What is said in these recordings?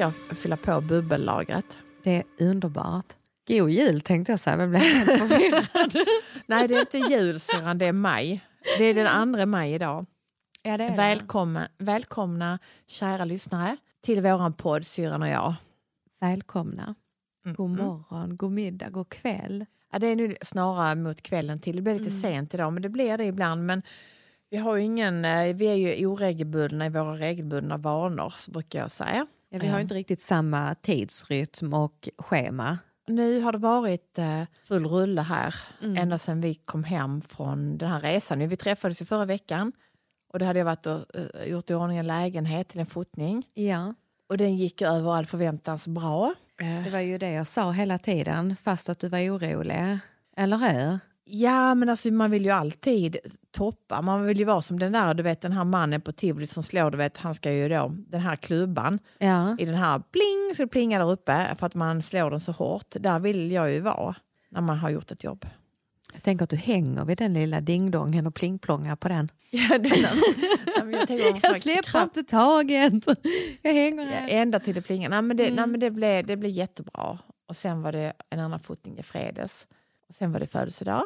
älskar att fylla på bubbellagret. Det är underbart. God jul tänkte jag säga, men blev helt förvirrad. Nej, det är inte jul syrran, det är maj. Det är den andra maj idag. ja, det är det. Välkomna, välkomna kära lyssnare till våran podd Syrran och jag. Välkomna. Mm. God morgon, god middag, god kväll. Ja, det är nu snarare mot kvällen till. Det blir lite Mm. sent idag, men det blir det ibland. Men vi, har ingen, eh, vi är ju oregelbundna i våra regelbundna vanor, så brukar jag säga. Ja, vi har ju Ja. inte riktigt samma tidsrytm och schema. Nu har det varit eh, full rulle här Mm. ända sedan vi kom hem från den här resan. Vi träffades ju förra veckan och då hade jag varit och eh, gjort i ordning en lägenhet till en fotning. Ja, Och den gick över all förväntans bra. Eh, det var ju det jag sa hela tiden, fast att du var orolig. Eller hur? Ja, men alltså, man vill ju alltid toppa. Man vill ju vara som den där, du vet den här mannen på tivoli som slår, du vet, han ska ju då, den här klubban Ja. i den här pling, så det plingar där uppe för att man slår den så hårt. Där vill jag ju vara när man har gjort ett jobb. Jag tänker att du hänger vid den lilla dingdongen och plingplongar på den. Ja, den jag, Jag släpper kraft- inte taget. Jag hänger Ja, ända till det plingar. Nej, men det, Mm. nej, men det, blev, det blev jättebra. Och sen var det en annan fotning i fredags. Och sen var det födelsedag.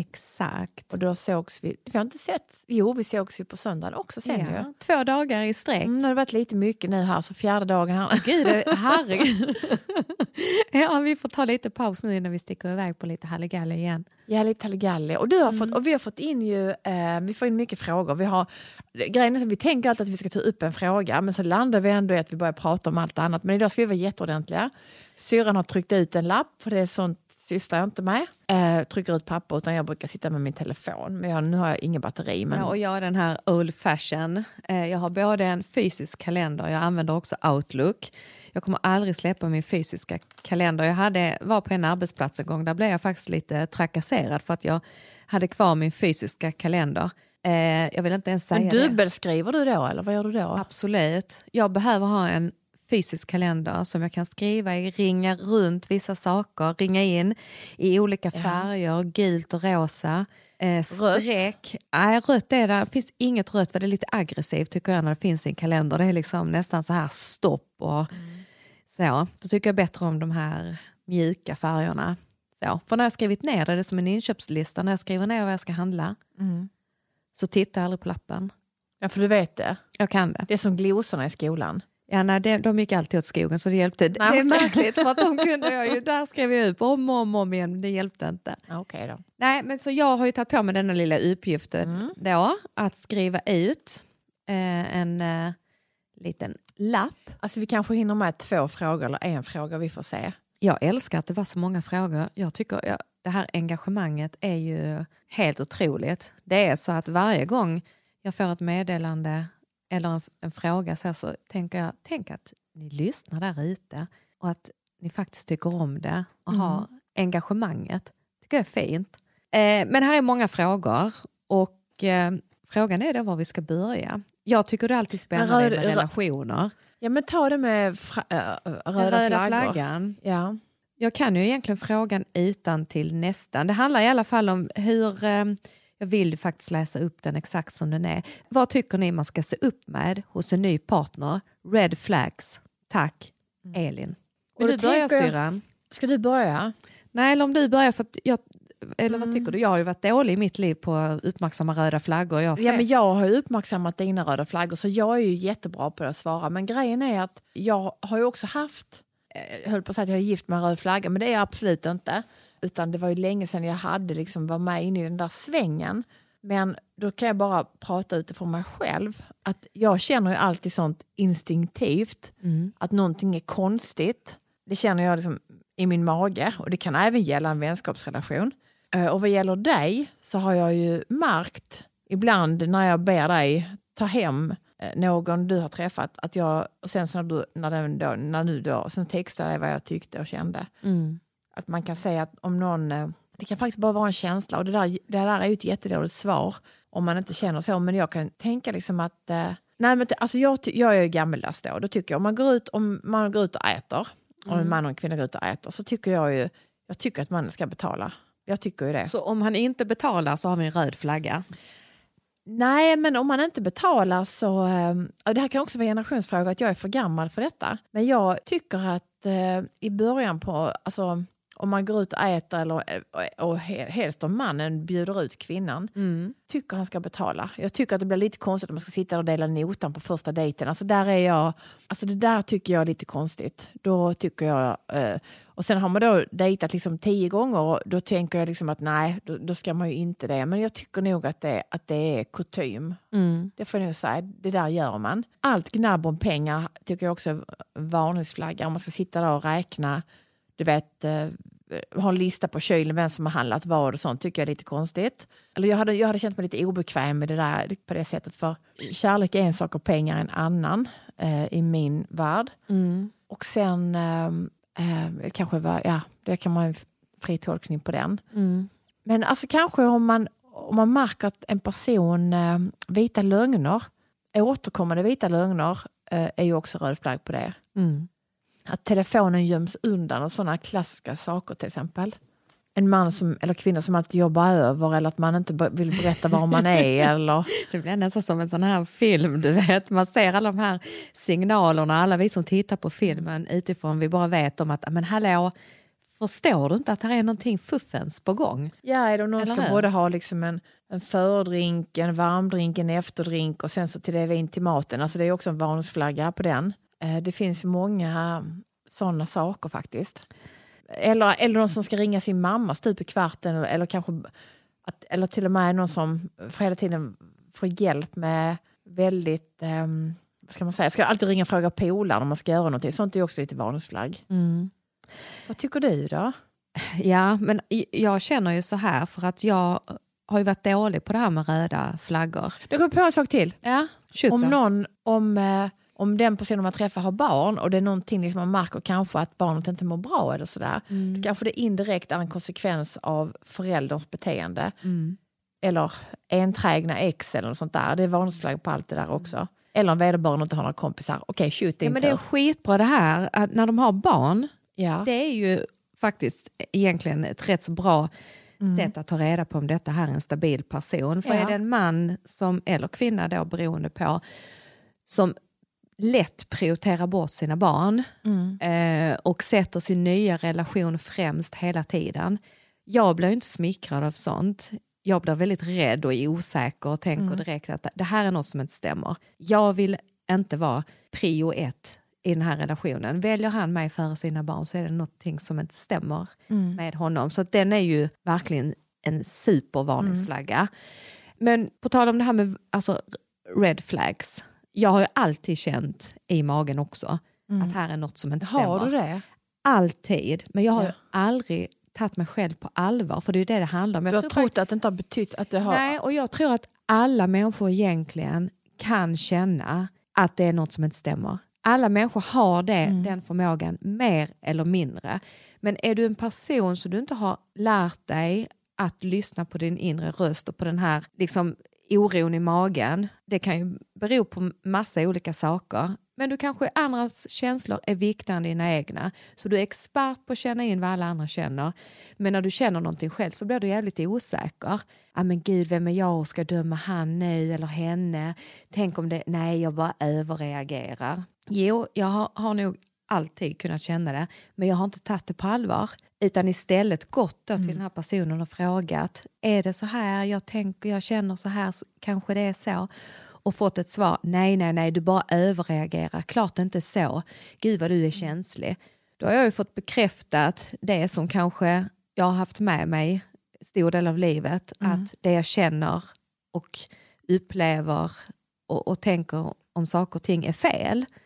Exakt. Och då sågs vi. Vi har inte sett. Jo, vi sågs ju på söndagen också sen ju. Ja, två dagar i sträck. Mm, det har varit lite mycket nu här, så fjärde dagen här. Gud, herregud. ja, vi får ta lite paus nu innan vi sticker iväg på lite halligalli igen. Ja, lite halligalli. Och, du har Mm. fått, och vi har fått in ju, eh, vi får in mycket frågor. Vi, har, grejen är att vi tänker alltid att vi ska ta upp en fråga, men så landar vi ändå i att vi börjar prata om allt annat. Men idag ska vi vara jätteordentliga. Syrran har tryckt ut en lapp, det är sånt sysslar jag inte med. Eh, trycker ut papper, utan jag brukar sitta med min telefon. Men jag, nu har jag ingen batteri. Men... Ja, och jag är den här old fashion. Eh, Jag har både en fysisk kalender, jag använder också Outlook. Jag kommer aldrig släppa min fysiska kalender. Jag hade, var på en arbetsplats en gång, där blev jag faktiskt lite trakasserad för att jag hade kvar min fysiska kalender. Eh, Jag vill inte ens säga men det. dubbelskriver du då, eller vad gör du då? Absolut. Jag behöver ha en fysisk kalender som jag kan skriva i, ringa runt vissa saker, ringa in i olika färger, gult och rosa. Eh, streck. Nej, rött är det. det finns inget rött för det är lite aggressivt tycker jag när det finns i en kalender. Det är liksom nästan så här stopp och så. Då tycker jag bättre om de här mjuka färgerna. Så. För när jag skrivit ner det, det är som en inköpslista, när jag skriver ner vad jag ska handla Mm. så tittar jag aldrig på lappen. Ja, för du vet det. Jag kan det. Det är som glosorna i skolan. Ja, nej, de, de gick alltid åt skogen så det hjälpte. Nej, det är märkligt för att de kunde jag ju, där skrev jag upp om och om, om igen, men det hjälpte inte. Okej då. Nej, men så jag har ju tagit på mig denna lilla uppgiften Mm. då, att skriva ut eh, en eh, liten lapp. Alltså, vi kanske hinner med två frågor eller en fråga, vi får se. Jag älskar att det var så många frågor. Jag tycker ja, det här engagemanget är ju helt otroligt. Det är så att varje gång jag får ett meddelande eller en, en fråga så, så tänker jag, tänk att ni lyssnar där ute och att ni faktiskt tycker om det och har engagemanget. tycker jag är fint. Eh, men här är många frågor och eh, frågan är då var vi ska börja. Jag tycker det är alltid spännande röd- med relationer. Ja, men ta det med fra, äh, röda, röda flaggan. Ja. Jag kan ju egentligen frågan utan till nästan. Det handlar i alla fall om hur... Eh, jag vill faktiskt läsa upp den exakt som den är. Vad tycker ni man ska se upp med hos en ny partner? Red flags. Tack, Elin. Vill du börja syrran? Ska du börja? Nej, eller om du börjar. För jag, eller Mm. vad tycker du? Jag har ju varit dålig i mitt liv på att uppmärksamma röda flaggor. Jag Ja, men jag har ju uppmärksammat dina röda flaggor så jag är ju jättebra på att svara. Men grejen är att jag har ju också haft, eh, jag höll på att säga att jag är gift med en röd flagga men det är jag absolut inte. Utan det var ju länge sedan jag hade liksom var med inne i den där svängen. Men då kan jag bara prata utifrån mig själv. Att jag känner ju alltid sånt instinktivt. Mm. Att någonting är konstigt. Det känner jag liksom i min mage och det kan även gälla en vänskapsrelation. Eh, Och vad gäller dig så har jag ju märkt ibland när jag ber dig ta hem eh, någon du har träffat att jag, och sen så när du, när den då, när du då, sen textar dig vad jag tyckte och kände. Mm. Att man kan säga att om någon, eh, det kan faktiskt bara vara en känsla och det där, det där är ju ett jättedåligt svar om man inte känner så. Men jag kan tänka liksom att, eh, nej men alltså jag, jag är ju gammeldags då, då tycker jag om man går ut, om man går ut och äter, om en man och en kvinna går ut och äter så tycker jag ju, jag tycker att man ska betala. Jag tycker ju det. Så om han inte betalar så har vi en röd flagga. Nej, men om man inte betalar så... Eh, och det här kan också vara en generationsfråga, att jag är för gammal för detta. Men jag tycker att eh, i början på... Alltså, om man går ut och äter eller, och helst om mannen bjuder ut kvinnan, mm. tycker han ska betala. Jag tycker att det blir lite konstigt om man ska sitta och dela notan på första dejten. Alltså där är jag, alltså det där tycker jag är lite konstigt. Då tycker jag, eh, och sen har man då dejtat liksom tio gånger och då tänker jag liksom att nej, då, då, ska man ju inte det. Men jag tycker nog att det, att det är kutym. Mm. Det får jag nog säga, det där gör man. Allt gnabb om pengar tycker jag också är varningsflagga. Om man ska sitta där och räkna du vet, eh, ha en lista på kylen vem som har handlat vad och sånt tycker jag är lite konstigt. Eller jag hade, jag hade känt mig lite obekväm med det där på det sättet för kärlek är en sak och pengar en annan eh, i min värld. Mm. Och sen eh, eh, kanske var, ja, det kan man ha en fri tolkning på den. Mm. Men alltså kanske om man, om man märker att en person eh, vita lögner, återkommande vita lögner eh, är ju också röd flagg på det. Mm att telefonen göms undan och sådana klassiska saker till exempel. En man som, eller kvinna som alltid jobbar över eller att man inte vill berätta var man är. eller... Det blir nästan som en sån här film, du vet. Man ser alla de här signalerna, alla vi som tittar på filmen utifrån, vi bara vet om att, men hallå, förstår du inte att det är någonting fuffens på gång? Ja, det någon eller ska hur? både ha liksom en, en fördrink, en varmdrink, en efterdrink och sen så till det vin till maten. Alltså det är också en varningsflagga på den. Eh, det finns många sådana saker faktiskt. Eller, eller någon som ska ringa sin mamma stup i kvarten eller, eller kanske att, eller till och med någon som för hela tiden får hjälp med väldigt, um, vad ska man säga, ska alltid ringa och fråga polaren om man ska göra någonting. Sånt är också lite varningsflagg. Mm. Vad tycker du då? Ja, men jag känner ju så här för att jag har ju varit dålig på det här med röda flaggor. Det kommer på en sak till. Ja, om någon, om eh, om den personen man träffar har barn och det är någonting liksom man märker kanske att barnet inte mår bra eller sådär, mm. då kanske det indirekt är en konsekvens av förälderns beteende. Mm. Eller enträgna ex eller något sånt där. Det är varningsflagg på allt det där också. Eller om vederbörande inte har några kompisar. Okej, okay, shoot ja, men Det är skitbra det här att när de har barn, ja. det är ju faktiskt egentligen ett rätt så bra mm. sätt att ta reda på om detta här är en stabil person. För ja. är det en man som, eller kvinna då beroende på som lätt prioriterar bort sina barn mm. eh, och sätter sin nya relation främst hela tiden. Jag blir inte smickrad av sånt. Jag blir väldigt rädd och osäker och tänker mm. direkt att det här är något som inte stämmer. Jag vill inte vara prio ett i den här relationen. Väljer han mig före sina barn så är det någonting som inte stämmer mm. med honom. Så den är ju verkligen en supervarningsflagga. Mm. Men på tal om det här med alltså, red flags jag har ju alltid känt i magen också mm. att här är något som inte stämmer. Har du det? Alltid, men jag har ja. aldrig tagit mig själv på allvar för det är det det handlar om. Jag du har trott att det inte har betytt att det har... Nej, och jag tror att alla människor egentligen kan känna att det är något som inte stämmer. Alla människor har det, mm. den förmågan, mer eller mindre. Men är du en person som du inte har lärt dig att lyssna på din inre röst och på den här liksom, oron i magen. Det kan ju bero på massa olika saker. Men du kanske andras känslor är viktigare än dina egna. Så du är expert på att känna in vad alla andra känner. Men när du känner någonting själv så blir du jävligt osäker. Ja men gud, vem är jag och ska döma han nu eller henne? Tänk om det, nej jag bara överreagerar. Jo, jag har, har nog alltid kunnat känna det, men jag har inte tagit det på allvar. Utan istället gått till mm. den här personen och frågat, är det så här jag tänker, jag känner så här, kanske det är så. Och fått ett svar, nej, nej, nej, du bara överreagerar, klart inte så. Gud vad du är mm. känslig. Då har jag ju fått bekräftat det som kanske jag har haft med mig stor del av livet, mm. att det jag känner och upplever och, och tänker om saker och ting är fel.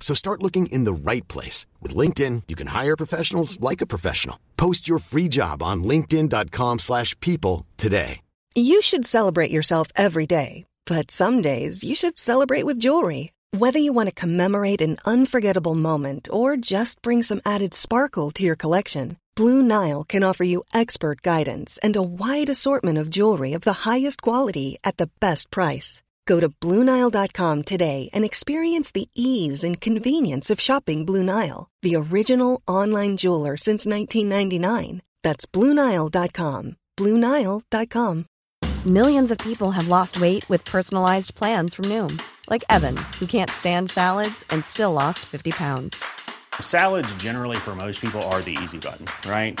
So start looking in the right place. With LinkedIn, you can hire professionals like a professional. Post your free job on linkedin.com slash people today. You should celebrate yourself every day. But some days you should celebrate with jewelry. Whether you want to commemorate an unforgettable moment or just bring some added sparkle to your collection, Blue Nile can offer you expert guidance and a wide assortment of jewelry of the highest quality at the best price. Go to BlueNile.com today and experience the ease and convenience of shopping Blue Nile, the original online jeweler since 1999. That's BlueNile.com. BlueNile.com. Millions of people have lost weight with personalized plans from Noom, like Evan, who can't stand salads and still lost 50 pounds. Salads, generally, for most people, are the easy button, right?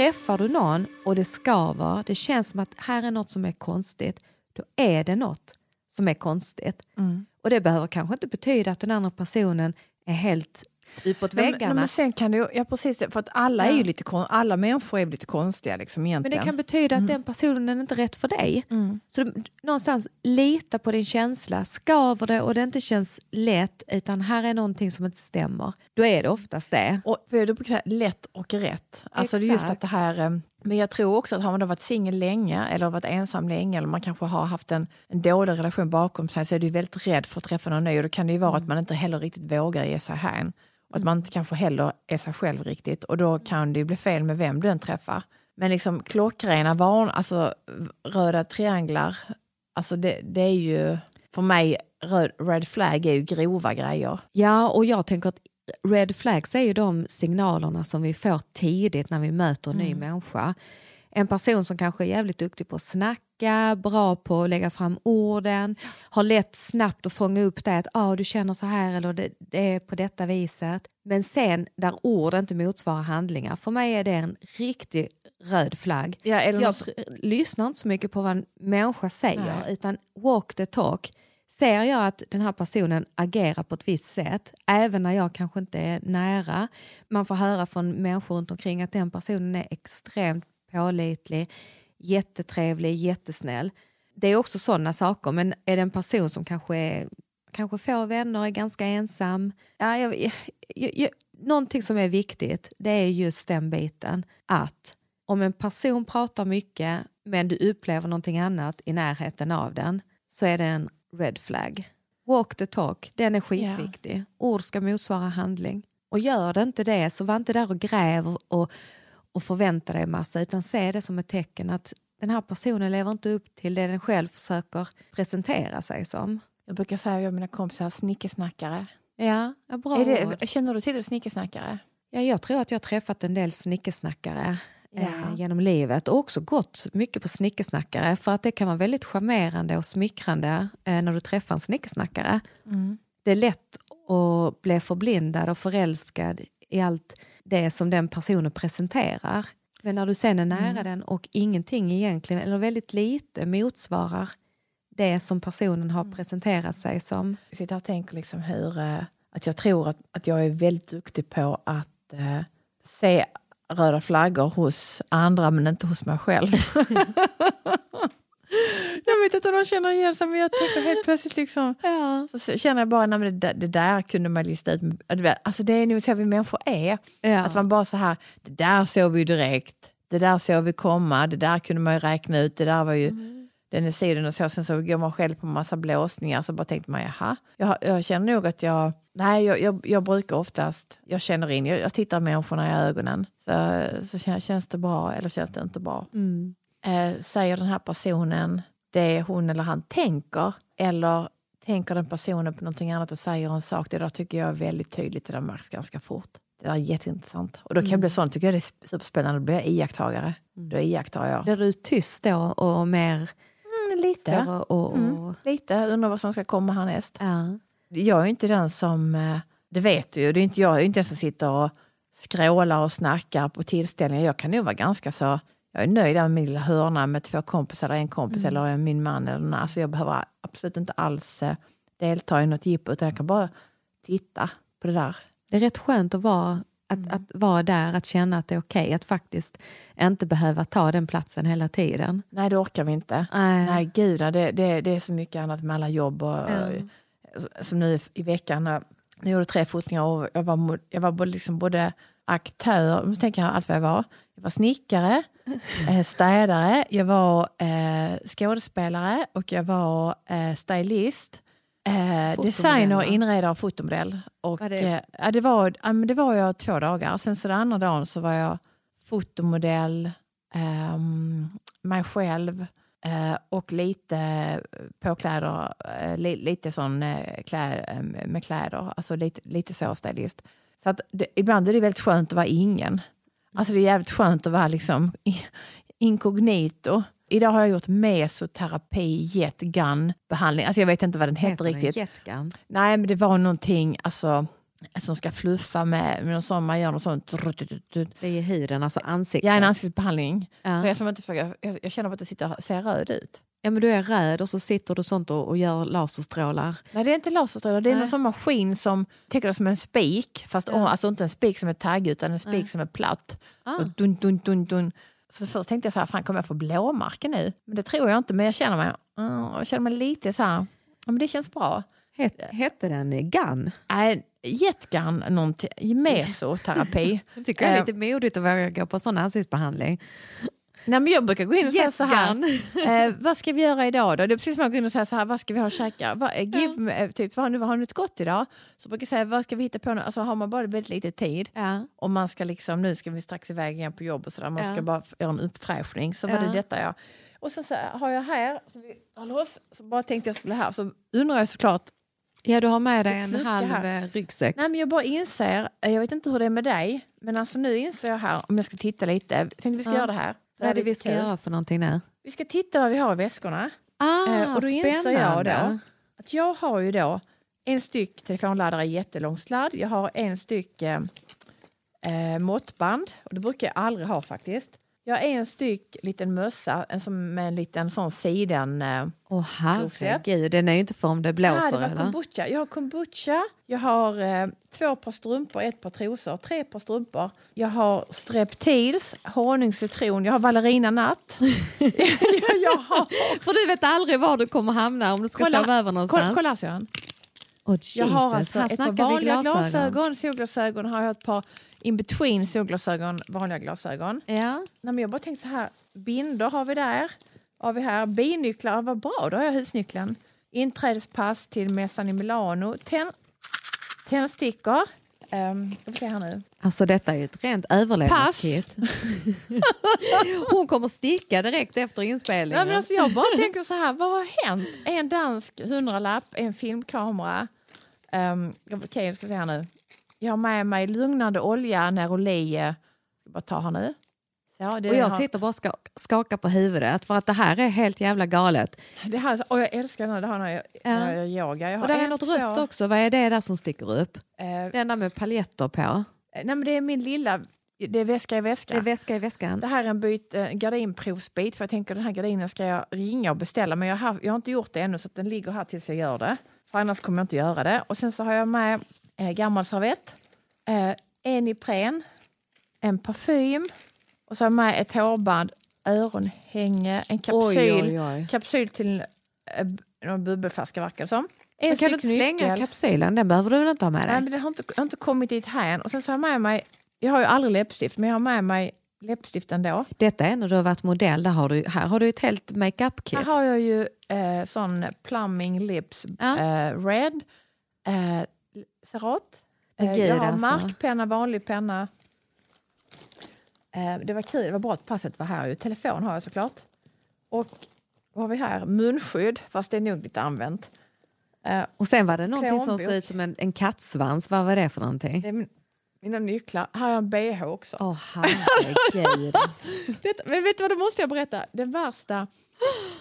Träffar du någon och det skaver, det känns som att här är något som är konstigt, då är det något som är konstigt. Och det behöver kanske inte betyda att den andra personen är helt uppåt men- väggarna. nej, men sen kan ju- ja, precis, för att alla, är ju lite, alla människor är lite konstiga liksom, Men det egentligen. kan betyda att den personen är inte rätt för dig. Så du, någonstans lita på din känsla. Skaver det och det inte känns lätt utan här är någonting som inte stämmer. Då är det oftast det. Och för du brukar säga lätt och rätt. Alltså är just Exakt. att det här, eh, men jag tror också att har man då varit singel länge eller varit ensam länge eller man kanske har haft en, en dålig relation bakom sig så är du väldigt rädd för att träffa någon ny och då kan det ju vara att man inte heller riktigt vågar ge sig hän. Och att man inte kanske heller är sig själv riktigt och då kan det ju bli fel med vem du än träffar. Men liksom klockrena varn, alltså röda trianglar, alltså det, det är ju för mig, röd, red flag är ju grova grejer. Ja, och jag tänker att red flags är ju de signalerna som vi får tidigt när vi möter en ny människa. En person som kanske är jävligt duktig på att snacka, bra på att lägga fram orden, har lätt snabbt att fånga upp det att ah, du känner så här eller det, det är på detta viset. Men sen där ord inte motsvarar handlingar, för mig är det en riktig röd flagg. Ja, eller jag lyssnar inte så mycket på vad en människa säger Nej. utan walk the talk. Ser jag att den här personen agerar på ett visst sätt, även när jag kanske inte är nära, man får höra från människor runt omkring att den personen är extremt pålitlig, jättetrevlig, jättesnäll. Det är också sådana saker, men är det en person som kanske är kanske få vänner, är ganska ensam. Ja, jag, jag, jag, någonting som är viktigt, det är just den biten att om en person pratar mycket men du upplever någonting annat i närheten av den så är det en red flag. Walk the talk, den är skitviktig. Ord ska motsvara handling. Och gör det inte det så var inte där och gräv och, och förvänta dig massa utan se det som ett tecken att den här personen lever inte upp till det den själv försöker presentera sig som. Jag brukar säga jag och mina kompisar snickesnackare. Ja, ja bra det, känner du till det, snickesnackare? Ja, jag tror att jag har träffat en del snickesnackare Ja. eh, genom livet och också gått mycket på snickesnackare för att det kan vara väldigt charmerande och smickrande eh, när du träffar en snickesnackare. Det är lätt att bli förblindad och förälskad i allt det som den personen presenterar. Men när du sen är nära den och ingenting egentligen, eller väldigt lite, motsvarar det som personen har presenterat sig som. Jag sitter och tänker liksom hur, eh, att jag tror att, att jag är väldigt duktig på att eh, se röda flaggor hos andra men inte hos mig själv. jag vet inte om de känner igen sig men jag tänker helt plötsligt liksom Ja. så känner jag bara att det, där- det där kunde man lista ut. Alltså det är nog så vi människor är. Ja. Att man bara så här, det där såg vi ju direkt, det där såg vi komma, det där kunde man ju räkna ut, det där var ju den är sidan och så. Sen så går man själv på massa blåsningar så bara tänkte man jaha. Jag, jag känner nog att jag, nej jag, jag, jag brukar oftast, jag känner in, jag, jag tittar människorna i ögonen. Så, så känns, känns det bra eller känns det inte bra. Mm. Eh, säger den här personen det hon eller han tänker eller tänker den personen på någonting annat och säger en sak, det där tycker jag är väldigt tydligt, det där märks ganska fort. Det där är jätteintressant. Och då kan jag bli sån, tycker jag det är superspännande, då blir jag iakttagare. Då iakttar jag. Blir du tyst då och mer Mm, lite. och, och, Mm, lite, undrar vad som ska komma härnäst. ja. Jag är inte den som, eh, det vet du ju, det är inte jag, jag är inte den som sitter och skrålar och snackar på tillställningar. Jag kan nog vara ganska så jag är nöjd med min lilla hörna med två kompisar, eller en kompis Mm. eller min man. Eller någon. Alltså jag behöver absolut inte alls eh, delta i något jippo, utan jag kan bara titta på det där. Det är rätt skönt att vara, att, Mm. att vara där, att känna att det är okej att faktiskt inte behöva ta den platsen hela tiden. Nej, det orkar vi inte. Nej. Nej, gud, det, det, det är så mycket annat med alla jobb. Och, Ja. Som nu i veckan, jag gjorde tre fotningar och jag var, jag var både, liksom både aktör, nu tänker jag allt vad jag var. Jag var snickare, eh, städare, jag var eh, skådespelare och jag var eh, stylist. Eh, designer, va? inredare och fotomodell. Och, Var det- eh, det, var, ja, det var jag två dagar. Sen så den andra dagen så var jag fotomodell, ehm, mig själv eh, och lite påkläder, eh, li, lite sån eh, klä, eh, med kläder, alltså lite, lite så stylist. Så att det, ibland är det väldigt skönt att vara ingen. Alltså det är jävligt skönt att vara liksom inkognito. Idag har jag gjort mesoterapi, jet gun behandling. Alltså jag vet inte vad den heter, riktigt. Jetgun? Nej, men det var någonting alltså, som ska fluffa med, med någon sån, man gör någon sån... Det är huden, alltså ansiktet. Ja, en ansiktsbehandling. Ja. Jag, som inte försöker, jag, jag känner att det sitter, ser röd ut. Ja, men du är röd och så sitter du sånt och, och gör laserstrålar. Nej, det är inte laserstrålar. Det är Nej. någon sån maskin som, tänker det som en spik, fast Ja. alltså inte en spik som är taggig utan en spik Nej. som är platt. Ah. Så dun, dun, dun, dun. Så först tänkte jag så här, fan kommer jag få blåmärken nu? Men det tror jag inte, men jag känner mig, mm, jag känner mig lite så här, ja, men det känns bra. Het, hette den Gun? Nej, jetgun, någonting, mesoterapi. Jag tycker det är Eh. lite modigt att våga gå på sån ansiktsbehandling. Nej, men jag brukar gå in och säga så här, eh, vad ska vi göra idag då? Det är precis som att gå in och säga så här, vad ska vi ha att käka? Vad, eh, give me, eh, typ, vad, har vad har något gott idag? Så brukar jag säga, vad ska vi hitta på nu? Alltså har man bara väldigt lite tid Ja. och man ska liksom, nu ska vi strax iväg igen på jobb och sådär, man Ja. ska bara göra en uppfräschning. Så var Ja. det detta jag... Och sen så har jag här, så vi håller oss, så bara tänkte jag skulle här, så undrar jag såklart, ja, du har med dig en halv här. eh, ryggsäck. nej men jag bara inser, jag vet inte hur det är med dig, men alltså nu inser jag här, om jag ska titta lite, jag tänkte vi ska Ja. göra det här. Vad är det vi ska kul. göra för någonting nu? Vi ska titta vad vi har i väskorna. Ah, Eh, och då inser jag då att jag har ju då en styck telefonladdare i jättelång sladd. Jag har en styck eh, eh, måttband och det brukar jag aldrig ha faktiskt. Jag har en styck liten mössa en som med en liten sån siden... Eh, Åh Klosett. herregud, den är ju inte för om det blåser det var eller? kombucha. Jag har kombucha, jag har eh, två par strumpor, ett par trosor, tre par strumpor. Jag har streptils, honung, citron, jag har vallerina natt. jag, jag har... För du vet aldrig var du kommer hamna om du ska sova över någonstans. kolla, kolla Sören. Åh, Jesus, Jag har alltså här ett par vanliga glasögon. glasögon, solglasögon har jag ett par in between solglasögon, vanliga glasögon. Ja. Nej, men jag bara tänkte så här, binder har vi där. Har vi här binycklar, vad bra, då har jag husnyckeln. Inträdespass till mässan i Milano. Tänd, tändstickor. Um, jag får se här nu. Alltså detta är ju ett rent överlevnadskit. Hon kommer sticka direkt efter inspelningen. Nej, alltså, jag bara tänker så här, vad har hänt? En dansk hundralapp, en filmkamera. Um, Okej, jag ska se här nu. Jag har med mig lugnande olja, Neroli. eh, Jag bara tar här nu. Så, och jag har, sitter bara och ska, skakar på huvudet för att det här är helt jävla galet. det här, och jag älskar den här, det har när jag, Ja. när jag gör yoga. Jag Och där är något rött också. Vad är det där som sticker upp? eh, Det enda med paljetter på. nej, men det är min lilla, det är väska i väska. Det är väska i väskan. Det här är en byt, eh, gardinprovsbit för jag tänker den här gardinen ska jag ringa och beställa men jag har, jag har inte gjort det ännu så den ligger här tills jag gör det. För annars kommer jag inte göra det. Och sen så har jag med eh, gammal servett, eh, en Ipren, en parfym och så har jag med ett hårband, öronhänge, en kapsyl, Oj, oj, oj. kapsyl till eh, någon bubbelflaska verkar det som. En kan du inte slänga nyckel. kapsylen? Den behöver du väl inte ha med dig? Nej, men det har inte, har inte kommit dit här än. Och sen så har jag med mig, jag har ju aldrig läppstift men jag har med mig läppstift ändå. Detta är när du har varit modell. Där har du, här har du ett helt makeup-kit. Här har jag ju eh, sån plumbing lips Ja. eh, red, eh, Cerat. Eh, jag har alltså. markpenna, vanlig penna. Eh, det var kul, det var bra att passet var här. Telefon har jag såklart. Och vad har vi här? Munskydd, fast det är nog lite använt. Eh, Och sen var det någonting som Plånbok. såg ut som en, en kattsvans. Vad var det för någonting? det mina nycklar. Här har jag en bh också. Åh herregud. alltså. Men vet du vad, det måste jag berätta. Den värsta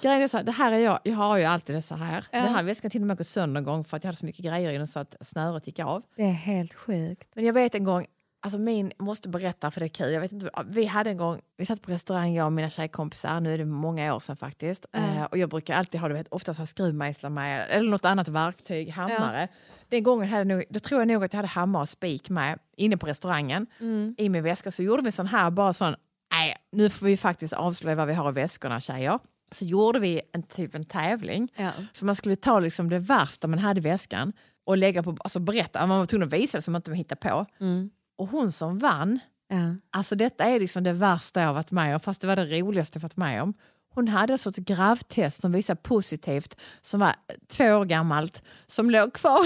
grejen är så här, det här är jag, jag har ju alltid det så här. Ja. Den här väskan till och med gått sönder en gång för att jag hade så mycket grejer i den så att snöret gick av. Det är helt sjukt. Men jag vet en gång, Alltså min, måste berätta för det är kul. Jag vet inte, vi hade en gång, vi satt på restaurang jag och mina tjejkompisar, nu är det många år sedan faktiskt. Mm. Eh, och jag brukar alltid ha, du vet, oftast ha skruvmejslar med eller något annat verktyg, hammare. Den gången hade nog, då tror jag nog att jag hade hammare och spik med inne på restaurangen. Mm. I min väska så gjorde vi sån här, bara sån, nej nu får vi faktiskt avslöja vad vi har i väskorna tjejer. Så gjorde vi en typ en tävling. Ja. Så man skulle ta liksom det värsta man hade i väskan och lägga på, alltså berätta, man var tvungen att visa det så man inte hittade på. Mm. Och hon som vann, Ja. alltså detta är liksom det värsta jag varit med om, fast det var det roligaste jag varit med om. Hon hade ett gravtest som visade positivt, som var två år gammalt, som låg kvar.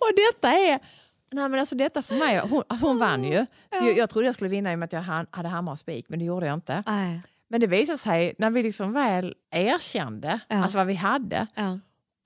och detta är... Nej men alltså detta för mig, hon, alltså hon vann ju. Så jag, jag trodde jag skulle vinna i och med att jag hade hammare och spik, men det gjorde jag inte. Nej. Men det visade sig, när vi liksom väl erkände Ja. alltså vad vi hade, Ja.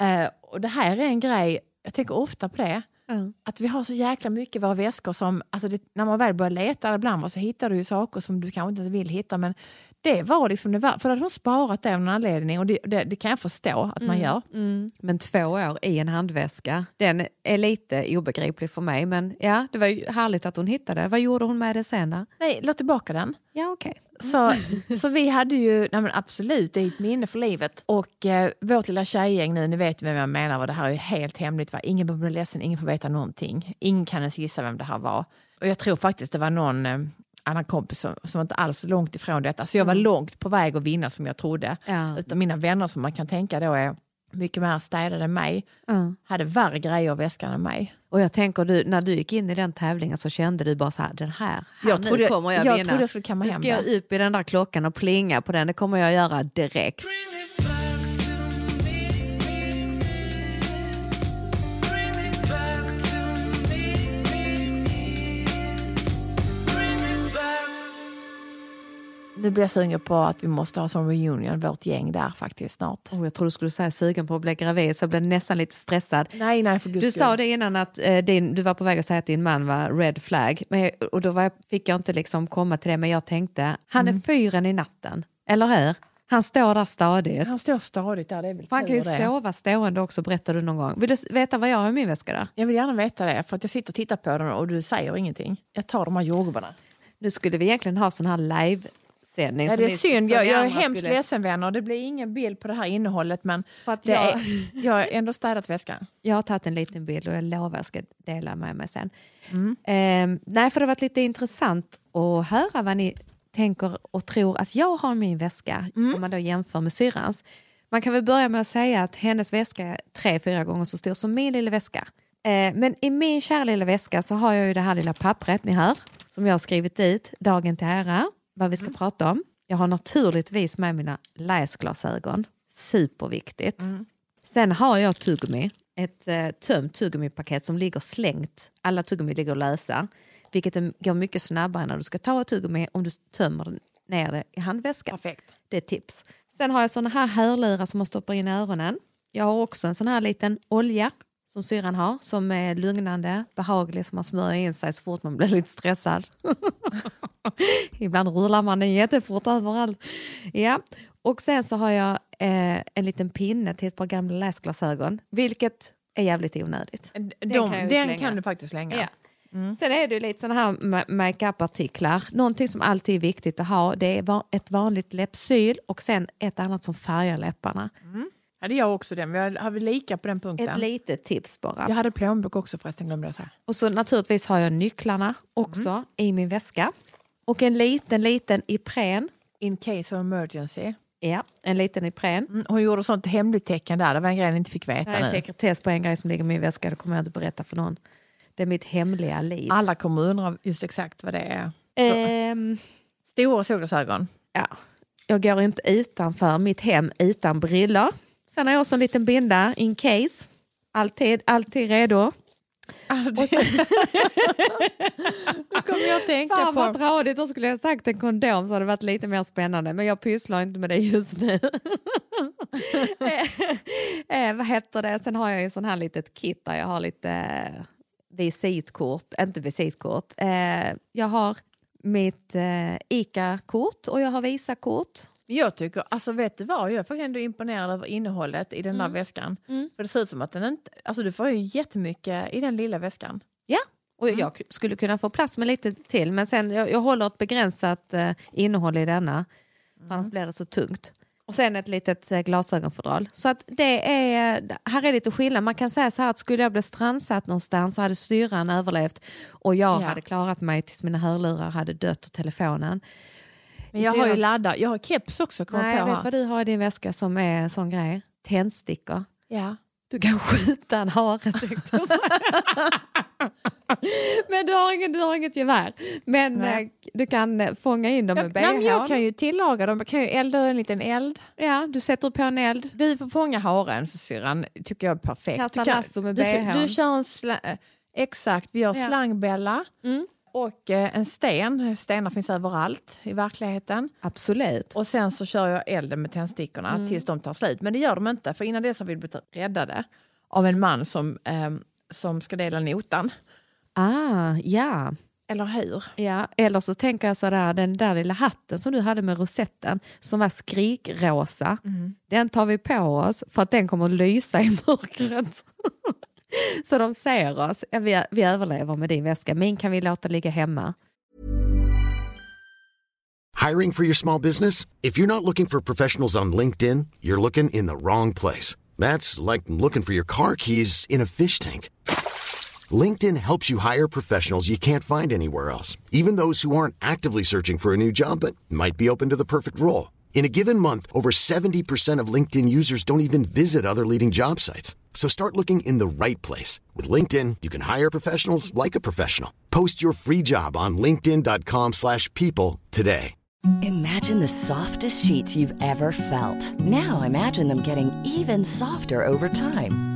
eh, och det här är en grej, jag tänker ofta på det, Ja. att vi har så jäkla mycket i våra väskor som, alltså det, när man väl börjar leta ibland så hittar du ju saker som du kanske inte ens vill hitta men det var liksom det var, för att hon sparat det av någon anledning och det, det, det kan jag förstå att man gör. Mm. Men två år i en handväska, den är lite obegriplig för mig. Men ja, det var ju härligt att hon hittade. Vad gjorde hon med det sen då? Nej, låt tillbaka den. Ja, okej. Så, så vi hade ju, nej men absolut, det är ett minne för livet. Och eh, vårt lilla tjejgäng nu, ni vet vem jag menar, och det här är ju helt hemligt. Va? Ingen behöver bli ledsen, ingen får veta någonting. Ingen kan ens gissa vem det här var. Och jag tror faktiskt det var någon eh, annan kompis som, som inte alls långt ifrån detta. Så jag var långt på väg att vinna som jag trodde. Ja. Utan mina vänner som man kan tänka då är mycket mer städade än mig, Ja. hade värre grejer i väskan än mig. Och jag tänker, du, när du gick in i den tävlingen så kände du bara så här, den här, här Jag nu trodde- kommer jag, jag vinna. trodde jag skulle kamma nu hem ska jag upp i den där klockan och plinga på den, det kommer jag göra direkt. Nu blir jag sugen på att vi måste ha som reunion, vårt gäng där faktiskt snart. Oh, jag trodde du skulle säga sugen på att bli gravid så jag blev nästan lite stressad. Nej, nej, för Du sa det innan att eh, din, du var på väg att säga att din man var red flag. Men, och då jag, fick jag inte liksom komma till det men jag tänkte, han är Mm. fyren i natten. Eller hur? Han står där stadigt. Han står stadigt där, det är väl Han kan ju det. sova stående också berättade du någon gång. Vill du veta vad jag har i min väska då? Jag vill gärna veta det, för att jag sitter och tittar på den och du säger ingenting. Jag tar de här jordgubbarna. Nu skulle vi egentligen ha sån här livesändning. Ja, det är synd, jag, jag är hemskt skulle- ledsen vänner. Det blir ingen bild på det här innehållet men att jag- är, jag har ändå städat väskan. Jag har tagit en liten bild och jag lovar jag ska dela med mig sen. Mm. Ehm, nej, för det har varit lite intressant att höra vad ni tänker och tror att jag har i min väska Mm. om man då jämför med syrrans. Man kan väl börja med att säga att hennes väska är tre, fyra gånger så stor som min lilla väska. Eh, men i min kära lilla väska så har jag ju det här lilla pappret ni hör som jag har skrivit dit, dagen till ära, vad vi ska prata om. Jag har naturligtvis med mina läsglasögon, superviktigt. Sen har jag tuggummi, ett eh, tömt tuggummipaket som ligger slängt. Alla tuggummi ligger lösa, vilket är- går mycket snabbare när du ska ta ett tuggummi om du tömmer ner det i handväskan. Perfekt. Det är ett tips. Sen har jag såna här hörlurar som man stoppar in i öronen. Jag har också en sån här liten olja som syrran har som är lugnande, behaglig som man smörjer in sig så fort man blir lite stressad. Ibland rullar man den jättefort överallt. Ja. Och sen så har jag eh, en liten pinne till ett par gamla läsglasögon, vilket är jävligt onödigt. De, Den den kan slänga. kan du faktiskt slänga. Ja. Sen är det lite sådana här ma- makeup-artiklar. Någonting som alltid är viktigt att ha det är ett vanligt läppsyl och sen ett annat som färgar läpparna. Hade jag också den. Vi har, vi lika på den Ett punkten? litet tips bara. Jag hade plånbok också förresten, glömde jag säga. Och så naturligtvis har jag nycklarna också i min väska. Och en liten, liten Ipren. In case of emergency. Ja, en liten Ipren. Mm, hon gjorde sånt hemligt tecken där, det var en grej ni inte fick veta Jag är sekretess på en grej som ligger i min väska, det kommer jag inte berätta för någon. Det är mitt hemliga liv. Alla kommer undra just exakt vad det är. Ehm, Stora solglasögon. ja, jag går inte utanför mitt hem utan brillor. Sen har jag också en liten binda in case. Alltid, alltid redo. Alltid. Då kommer jag att tänka Fan vad på... tradigt, då skulle jag sagt en kondom så hade det varit lite mer spännande. Men jag pysslar inte med det just nu. eh, vad heter det? Sen har jag ju sån här litet kit där jag har lite eh, visitkort, inte visitkort. Eh, jag har mitt eh, ICA-kort och jag har Visa-kort. Jag tycker, alltså vet du vad, jag är faktiskt ändå imponerad över innehållet i den där väskan. För det ser ut som att den inte, alltså du får ju jättemycket i den lilla väskan. Ja, och jag skulle kunna få plats med lite till men sen jag, jag håller ett begränsat eh, innehåll i denna. För annars blir det så tungt. Och sen ett litet eh, glasögonfodral. Så att det är, här är lite skillnad. Man kan säga så här att skulle jag bli strandsatt någonstans så hade syrran överlevt och jag Ja. hade klarat mig tills mina hörlurar hade dött och telefonen. Men jag har ju laddar. Jag har keps också. Nej, jag vet vad du har i din väska som är en sån grej. Tändstickor. Ja. Du kan skjuta en hare tänkte jag. Men du har, du har inget gevär. Men Nej. eh, du kan eh, fånga in dem med Jag, bh. jag kan ju tillaga dem. Jag kan ju elda en liten eld. Ja, du sätter på en eld. Du får fånga haren, syrran. tycker jag är perfekt. Kasta du, lasso med du, BH. du kör en sla, eh, Exakt, vi gör Ja. slangbella Mm. Och eh, en sten. Stenar finns överallt i verkligheten. Absolut. Och sen så kör jag elden med tändstickorna Mm. tills de tar slut. Men det gör de inte, för innan dess har vi blivit räddade av en man som, eh, som ska dela notan. Ah, ja. Eller hur? ja. Eller så tänker jag sådär, den där lilla hatten som du hade med rosetten som var skrikrosa. Den tar vi på oss för att den kommer att lysa i mörkret. så de ser oss. Vi, vi överlever med din väska. Min kan vi låta ligga hemma. Hiring for your small business? If you're not looking for professionals on LinkedIn, you're looking in the wrong place. That's like looking for your car keys in a fish tank. LinkedIn helps you hire professionals you can't find anywhere else, even those who aren't actively searching for a new job but might be open to the perfect role. In a given month, over 70% of LinkedIn users don't even visit other leading job sites. So start looking in the right place. With LinkedIn, you can hire professionals like a professional. Post your free job on linkedin.com/people slash people today. Imagine the softest sheets you've ever felt. Now imagine them getting even softer over time.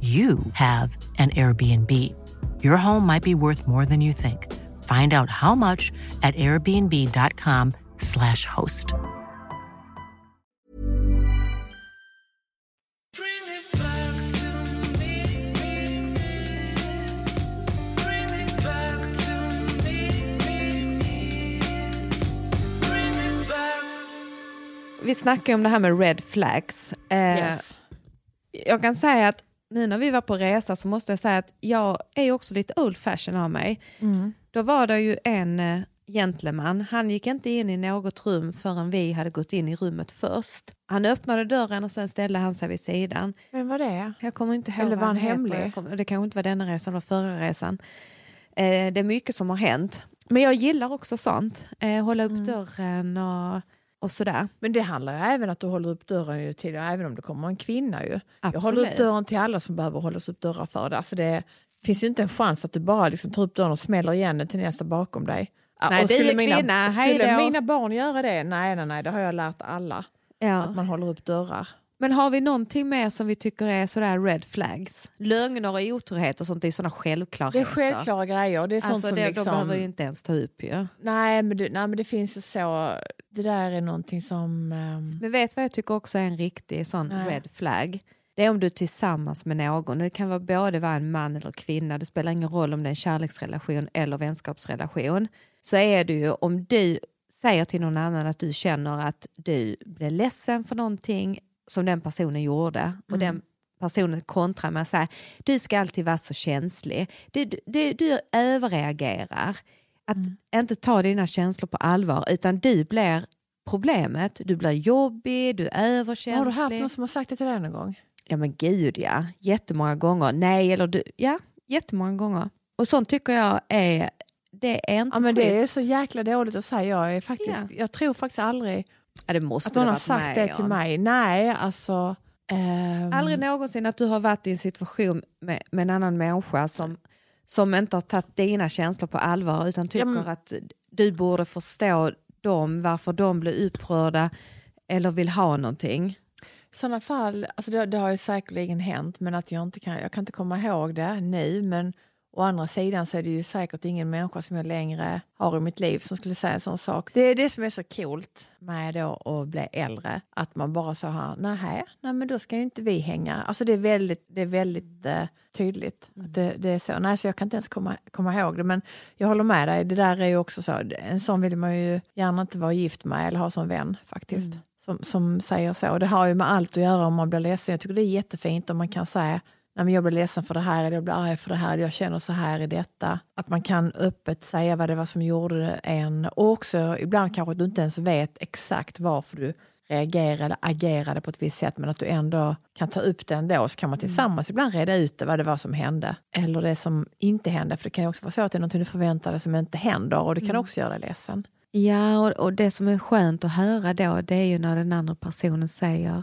you have an Airbnb. Your home might be worth more than you think. Find out how much at airbnb.com/slash host. Vi snackar ju om det här med red flags. Eh, Yes. Jag kan säga att nu när vi var på resa så måste jag säga att jag är också lite old fashion av mig. Då var det ju en eh, gentleman, han gick inte in i något rum förrän vi hade gått in i rummet först. Han öppnade dörren och sen ställde han sig vid sidan. Vem var det? Jag kommer inte ihåg Eller var han hemlig? Kommer- Det kanske inte var denna resan, det var förra resan. Eh, det är mycket som har hänt. Men jag gillar också sånt. Eh, hålla upp Mm. dörren och, och sådär. Men det handlar ju även att du håller upp dörren ju till, även om det kommer en kvinna. Ju. Jag håller upp dörren till alla som behöver hållas upp dörrar för. Det. Alltså det finns ju inte en chans att du bara liksom tar upp dörren och smäller igen den till nästa bakom dig. Nej, och skulle mina, kvinna, Skulle mina barn göra det? Nej, nej, nej, det har jag lärt alla. Ja. Att man håller upp dörrar. Men har vi någonting mer som vi tycker är sådär red flags? Lögner och otrohet och sånt är sådana Det självklarheter. är självklara grejer. Det är sånt Alltså som det, liksom... De behöver ju inte ens ta upp ju. nej, men det, nej, men det finns ju så... Det där är någonting som... ehm, Men vet vad jag tycker också är en riktig sån Nej. red flag? Det är om du är tillsammans med någon. Det kan vara både vara en man eller kvinna. Det spelar ingen roll om det är en kärleksrelation eller vänskapsrelation. Så är det ju om du säger till någon annan att du känner att du blir ledsen för någonting som den personen gjorde och den personen kontrar med att säga du ska alltid vara så känslig. Du, du, du överreagerar. Att inte ta dina känslor på allvar utan du blir problemet. Du blir jobbig, du är överkänslig. har du haft någon som har sagt det till dig någon gång? Ja men gud ja, jättemånga gånger. Nej eller du, ja jättemånga gånger. Och sånt tycker jag är, det är inte Ja, men det är schysst. så jäkla dåligt att säga. Jag, är faktiskt, Ja. jag tror faktiskt aldrig Ja, det måste att ha har sagt det till mig. Nej, alltså... ehm, Aldrig någonsin att du har varit i en situation med, med en annan människa som, som inte har tagit dina känslor på allvar utan tycker men- att du borde förstå dem, varför de blir upprörda eller vill ha någonting. I sådana fall, alltså det, det har ju säkerligen hänt, men att jag inte kan, jag kan inte komma ihåg det nu. Men å andra sidan så är det ju säkert ingen människa som jag längre har i mitt liv som skulle säga en sån sak. Det är det som är så coolt med då att bli äldre, att man bara så här, nej, nej men då ska ju inte vi hänga. Alltså det är väldigt, det är väldigt eh, tydligt att det, det är så. Nej, så jag kan inte ens komma, komma ihåg det, men jag håller med dig. Det där är ju också så, en sån vill man ju gärna inte vara gift med eller ha som vän faktiskt som, som säger så. Det har ju med allt att göra om man blir ledsen. Jag tycker det är jättefint om man kan säga Nej, men jag blir ledsen för det här, eller jag blir arg för det här, jag känner så här i detta. Att man kan öppet säga vad det var som gjorde en. Och också ibland kanske du inte ens vet exakt varför du reagerade eller agerade på ett visst sätt men att du ändå kan ta upp det ändå så kan man tillsammans ibland reda ut det, vad det var som hände. Eller det som inte hände, för det kan ju också vara så att det är något du förväntar dig som inte händer och det kan också göra dig ledsen. Ja, och, och det som är skönt att höra då det är ju när den andra personen säger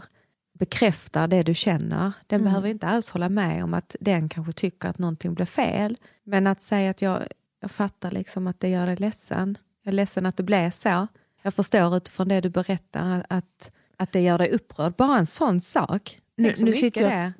bekräftar det du känner. Den Mm. behöver inte alls hålla med om att den kanske tycker att någonting blev fel. Men att säga att jag, jag fattar liksom att det gör dig ledsen. Jag är ledsen att det blev så. Jag förstår utifrån det du berättar att, att det gör dig upprörd. Bara en sån sak. Nu- så nu sitter jag- det.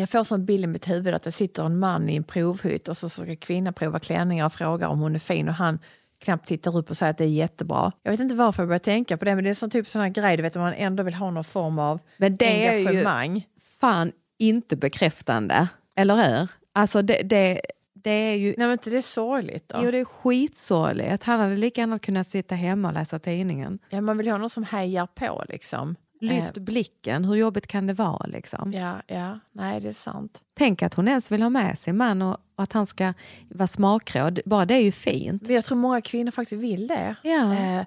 Jag får sån bild i mitt huvud att det sitter en man i en provhytt och så ska kvinnan prova klänningar och frågar om hon är fin och han knappt tittar upp och säger att det är jättebra. Jag vet inte varför jag börjar tänka på det men det är sån typ sån här grej du vet man ändå vill ha någon form av Men det är ju engagemang. fan inte bekräftande. Eller hur? Alltså det, det, det är ju Nej men inte det är sorgligt då? Jo, det är skitsorgligt. Han hade lika gärna kunnat sitta hemma och läsa tidningen. Ja, man vill ha någon som hejar på liksom. Lyft blicken, hur jobbigt kan det vara? Liksom? Ja, ja, nej det är sant. Tänk att hon ens vill ha med sin man och, och att han ska vara smakråd. Bara det är ju fint. Men jag tror många kvinnor faktiskt vill det. Ja. Eh,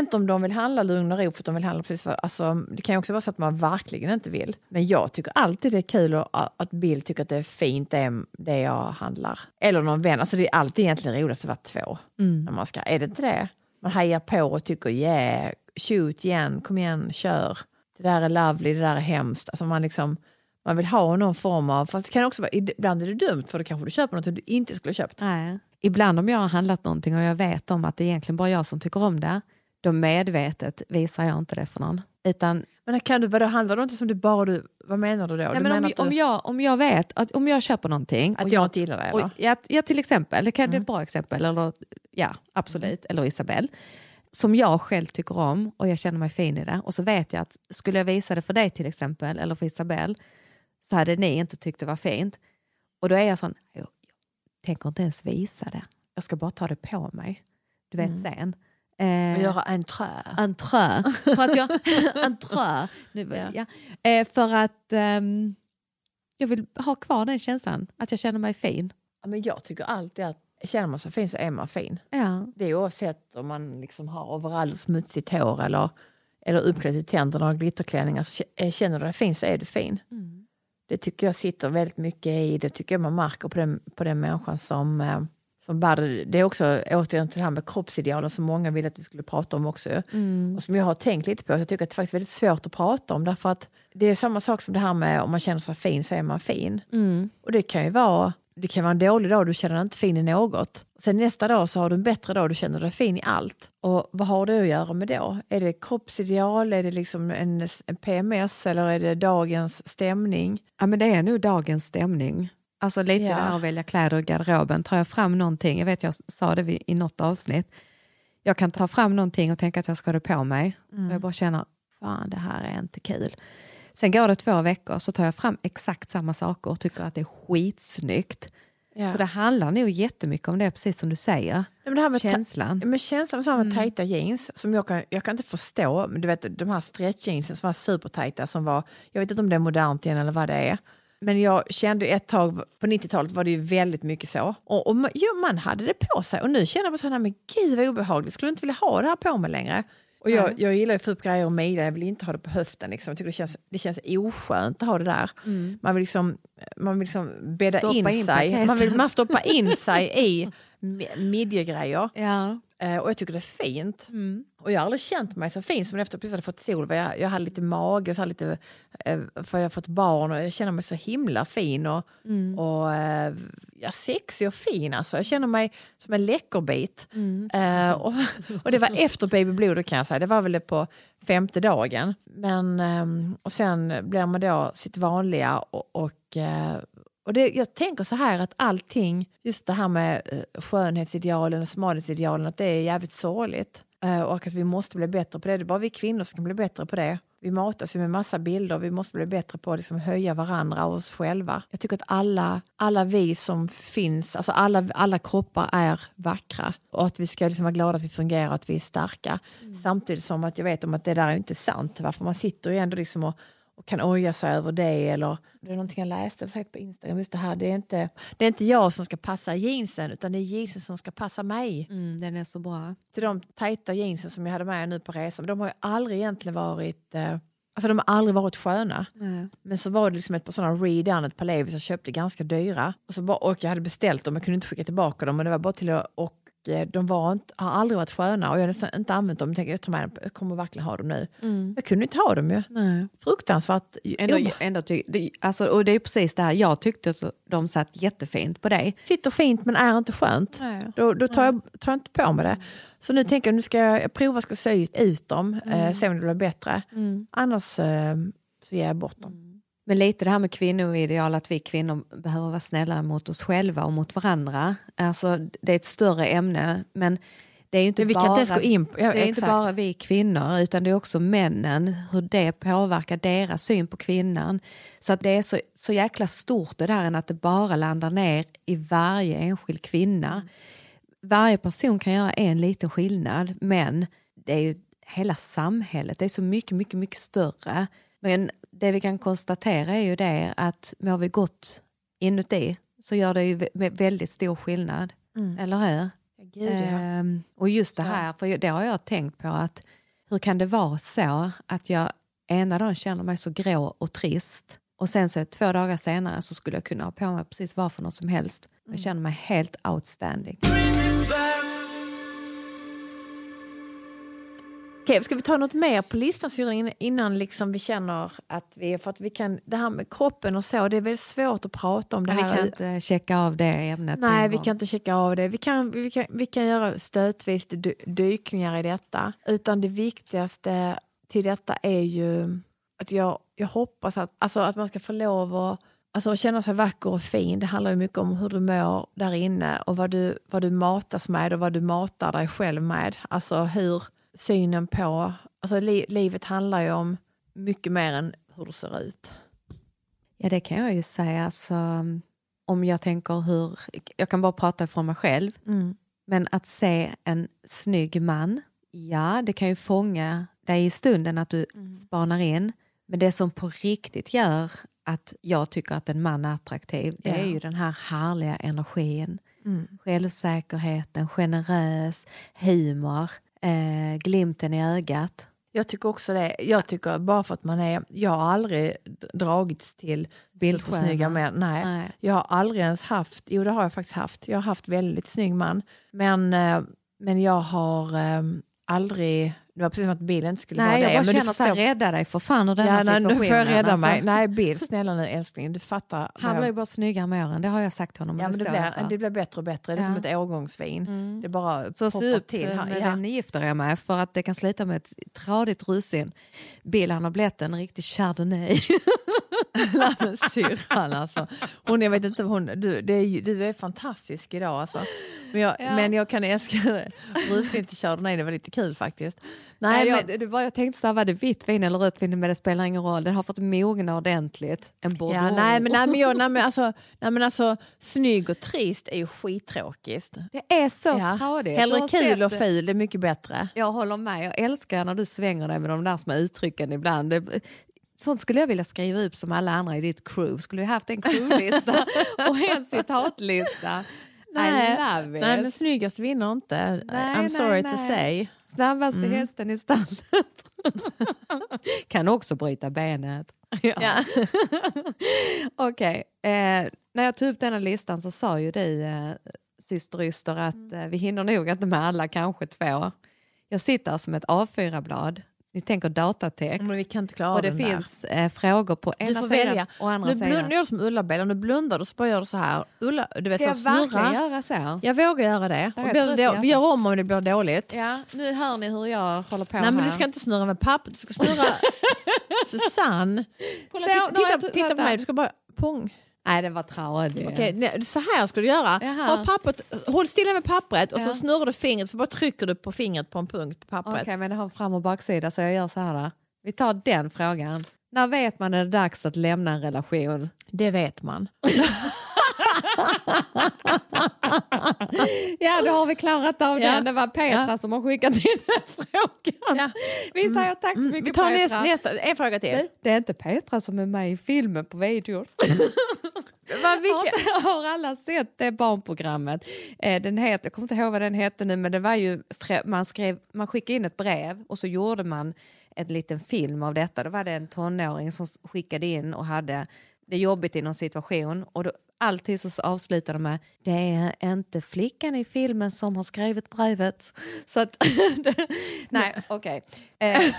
inte om de vill handla lugn och ro för de vill handla precis för, alltså, Det kan ju också vara så att man verkligen inte vill. Men jag tycker alltid det är kul att, att Bill tycker att det är fint det, det jag handlar. Eller någon vän. Alltså det är alltid egentligen roligast att vara två. När man ska, är det inte det? Man hejar på och tycker yeah, shoot igen, kom igen, kör. Det där är lovely, det där är hemskt. Alltså man, liksom, man vill ha någon form av... Fast det kan också vara, ibland är det dumt för då kanske du köper något du inte skulle ha köpt. Nej. Ibland om jag har handlat någonting och jag vet om att det är egentligen bara jag som tycker om det, då medvetet visar jag inte det för någon. Utan Men kan du, vadå, handlar det inte som du bara du... Vad menar du då? Nej, du men om, du, om, jag, om jag vet att om jag köper någonting att jag inte gillar det? Och, ja, ja, till exempel. Det, kan, det är Mm. ett bra exempel. Eller, ja, absolut. Eller Isabelle. Som jag själv tycker om och jag känner mig fin i det. Och så vet jag att skulle jag visa det för dig till exempel, eller för Isabelle, så hade ni inte tyckt det var fint. Och då är jag sån, jag, jag tänker inte ens visa det. Jag ska bara ta det på mig. Du vet sen. Och Eh, göra en trä. entré. För att jag, entré. Nu, Ja. ja. Eh, för att ehm, jag vill ha kvar den känslan, att jag känner mig fin. Ja, men jag tycker alltid att känner man sig fin så är man fin. Ja. Det är oavsett om man liksom har overall smutsigt hår eller, eller uppklädd i tänderna och glitterklänningar. Så kä- känner du dig fin så är du fin. Det tycker jag sitter väldigt mycket i. Det tycker jag man märker på den, på den människan som, eh, som bär det. Det är också återigen till det här med kroppsidealen som många ville att vi skulle prata om också. Och som jag har tänkt lite på. Jag tycker att det är faktiskt väldigt svårt att prata om därför att det är samma sak som det här med om man känner sig fin så är man fin. Och det kan ju vara det kan vara en dålig dag du känner dig inte fin i något. Sen nästa dag så har du en bättre dag du känner dig fin i allt. Och vad har det att göra med då? Är det kroppsideal? Är det liksom en, en PMS eller är det dagens stämning? Ja, men det är nog dagens stämning. Alltså lite Ja. här att välja kläder i garderoben. Tar jag fram någonting, jag vet jag sa det i något avsnitt. Jag kan ta fram någonting och tänka att jag ska ha det på mig. Och jag bara känner, fan det här är inte kul. Sen går det två veckor så tar jag fram exakt samma saker och tycker att det är skitsnyggt. Ja. Så det handlar nog jättemycket om det, precis som du säger. Men det här med Känslan. Men känslan med samma tajta jeans som jag kan, jag kan inte förstå. Men du vet de här stretchjeansen som var supertajta som var, jag vet inte om det är modernt igen eller vad det är. Men jag kände ett tag, på 90-talet var det ju väldigt mycket så. Och, och man, ja, man hade det på sig och nu känner jag bara så här, men gud vad obehagligt, skulle inte vilja ha det här på mig längre. Och jag, jag gillar ju att få upp grejer och mejla, jag vill inte ha det på höften. Liksom. Jag tycker det känns, det känns oskönt att ha det där. Man vill liksom, man vill liksom bädda Stoppa in, in sig. Man, vill, man stoppar in sig i mi- midjegrejer. Ja. Eh, och jag tycker det är fint. Mm. Och jag har aldrig känt mig så fin som efter att jag hade fått Solveig. Jag, jag hade lite mage, så hade lite, eh, för jag har fått barn och jag känner mig så himla fin och, Mm. och eh, ja, sexig och fin. Alltså. Jag känner mig som en läckerbit. Mm. Eh, och, och det var efter babyblodet kan jag säga. Det var väl det på femte dagen. Men, ehm, och sen blir man då sitt vanliga och, och eh, och det, jag tänker så här att allting, just det här med skönhetsidealen och smalhetsidealen, att det är jävligt sorgligt. Eh, och att vi måste bli bättre på det. Det är bara vi kvinnor som kan bli bättre på det. Vi matas ju med massa bilder vi måste bli bättre på att liksom höja varandra och oss själva. Jag tycker att alla, alla vi som finns, alltså alla, alla kroppar är vackra och att vi ska liksom vara glada att vi fungerar och att vi är starka. Samtidigt som att jag vet om att det där är inte sant. Varför man sitter ju ändå liksom och och kan oja sig över det. Eller, det är någonting jag läste sagt på Instagram. Just det, här, det, är inte, det är inte jag som ska passa jeansen utan det är jeansen som ska passa mig. Mm, den är så bra. Till de tajta jeansen som jag hade med nu på resan. De har ju aldrig egentligen varit eh, Alltså de har aldrig varit sköna. Nej. Men så var det liksom ett par sådana redone, ett par Levi's jag köpte ganska dyra. Och, så bara, och jag hade beställt dem, jag kunde inte skicka tillbaka dem. Men det var bara till att, och de var inte, har aldrig varit sköna och jag har nästan inte använt dem. Jag tänkte jag tar med dem, jag kommer verkligen ha dem nu. Jag kunde inte ha dem ju. Nej. Fruktansvärt. Ändå, ändå ty, det, alltså, och det är precis det här, jag tyckte att de satt jättefint på dig. sitter fint men är inte skönt. Nej. Då, då tar, jag, tar jag inte på mig det. Så nu tänker jag nu ska jag, prova ska sy ut dem, eh, se om det blir bättre. Annars eh, så ger jag bort dem. Men lite det här med kvinnoideal, att vi kvinnor behöver vara snälla mot oss själva och mot varandra. Alltså, det är ett större ämne, men det är ju inte bara... in på... Ja, Det är inte bara vi kvinnor utan det är också männen, hur det påverkar deras syn på kvinnan. Så att det är så, så jäkla stort det där än att det bara landar ner i varje enskild kvinna. Varje person kan göra en liten skillnad men det är ju hela samhället, det är så mycket, mycket, mycket större. Men det vi kan konstatera är ju det att mår vi gott inuti så gör det ju vä- väldigt stor skillnad. Eller hur? Gud, ja. Ehm, och just det här, för det har jag tänkt på att hur kan det vara så att jag ena dagen känner mig så grå och trist och sen så två dagar senare så skulle jag kunna ha på mig precis vad för något som helst. Jag känner mig helt outstanding. Okej, ska vi ta något mer på listan Syrran, innan- liksom vi känner att vi... För att vi kan, det här med kroppen och så, det är väldigt svårt att prata om det Men vi kan inte checka av det ämnet. Nej, vi gång. kan inte checka av det. Vi kan, vi kan, vi kan göra stötvis dy- dykningar i detta. Utan det viktigaste till detta är ju att jag, jag hoppas att, alltså att man ska få lov att Alltså att känna sig vacker och fin, det handlar ju mycket om hur du mår där inne och vad du, vad du matas med och vad du matar dig själv med. Alltså hur synen på... Alltså li, livet handlar ju om mycket mer än hur du ser ut. Ja, det kan jag ju säga. Alltså, om jag tänker hur... Jag kan bara prata från mig själv. Mm. Men att se en snygg man, ja, det kan ju fånga dig i stunden att du spanar in. Men det som på riktigt gör att jag tycker att en man är attraktiv, det är Ja. ju den här härliga energin. Mm. Självsäkerheten, generös, humor, eh, glimten i ögat. Jag tycker också det. Jag tycker bara för att man är... Jag har aldrig dragits till Bildsköna. snygga män. Nej. Nej. Jag har aldrig ens haft... Jo, det har jag faktiskt haft. Jag har haft väldigt snygg man. Men, eh, men jag har eh, aldrig... Det var precis som att bilen inte skulle Nej, vara jag det. bara men du känner så här, förstår- rädda dig för fan ur denna Ja, nej, nu situationen. får jag rädda alltså. mig. Nej, Bill, snälla nu älskling. Du fattar. Han jag- blir ju bara snyggare med åren, det har jag sagt till honom. Ja, men det, jag blir, det blir bättre och bättre. Det är Ja. som ett årgångsvin. Det bara Så poppar upp till. med Ja. vem ni gifter er med för att det kan sluta med ett tradigt russin. Bill han har blivit en riktig chardonnay. Nej, syrran alltså. Hon, jag vet inte, hon, du, är, du är fantastisk idag alltså. Men jag, Ja. men jag kan älska det. Russin till chardonnay, det var lite kul faktiskt. Nej, Nej, men, jag, det var, jag tänkte så här, var det vitt vin eller rött vin men det spelar ingen roll. Den har fått mogna ordentligt. En bordeaux. ja, nej, men, nej, men, jag, nej, men, alltså, nej, men alltså, snygg och trist är ju skittråkigt. Det är så Ja. tradigt. Hellre kul och ful, det är mycket bättre. Jag håller med. Jag älskar när du svänger dig med de där små uttrycken ibland. Det, sånt skulle jag vilja skriva upp som alla andra i ditt crew. Skulle vi haft en crewlista och en citatlista. I love it. nej, men snyggast vinner inte. Nej, I'm nej, sorry to nej. say. Snabbaste Mm. hästen i stallet. kan också bryta benet. Ja. Ja. Okej, eh, när jag tog upp den här listan så sa ju du, eh, syster Yster att eh, vi hinner nog inte med alla, kanske två. Jag sitter som ett A4-blad. Ni tänker datatext. Men vi kan inte klara och det den där. finns eh, frågor på Du ena sidan välja. och andra Nu sidan. blundar jag som Ulla-Bella. Nu blundar du så bara gör du så här. Ulla, du vet, Ska jag så här, verkligen göra så? Jag vågar göra det. Och jag det vi gör om om det blir dåligt. Ja, nu hör ni hur jag håller på Nej här. men du ska inte snurra med papper, du ska snurra Susanne. Kolla, Så, titta, nu jag titta, titta på mig, du ska bara pong. Nej, det var tradigt. Okej, nej, så här ska du göra. Jaha. Ha pappret, håll stilla med pappret och Ja. så snurrar du fingret så bara trycker du på fingret på en punkt på pappret. Okej, men det har fram och baksida så jag gör så här. Då. Vi tar den frågan. När vet man när det är dags att lämna en relation? Det vet man. Ja, då har vi klarat av Ja. den. Det var Petra Ja. som har skickat in den frågan. Ja. Vi säger tack så Mm, mycket Vi tar Petra. nästa, nästa, en fråga till. Nej, Det är inte Petra som är med i filmen på videon. Vad, Har, vilka, inte- har alla sett det barnprogrammet? Eh, den heter, jag kommer inte ihåg vad den hette nu men det var ju, man, skrev, man skickade in ett brev och så gjorde man en liten film av detta. Då var det en tonåring som skickade in och hade det jobbigt i någon situation och då, alltid så avslutade de med det är inte flickan i filmen som har skrivit brevet. Så att, nej okej. Eh,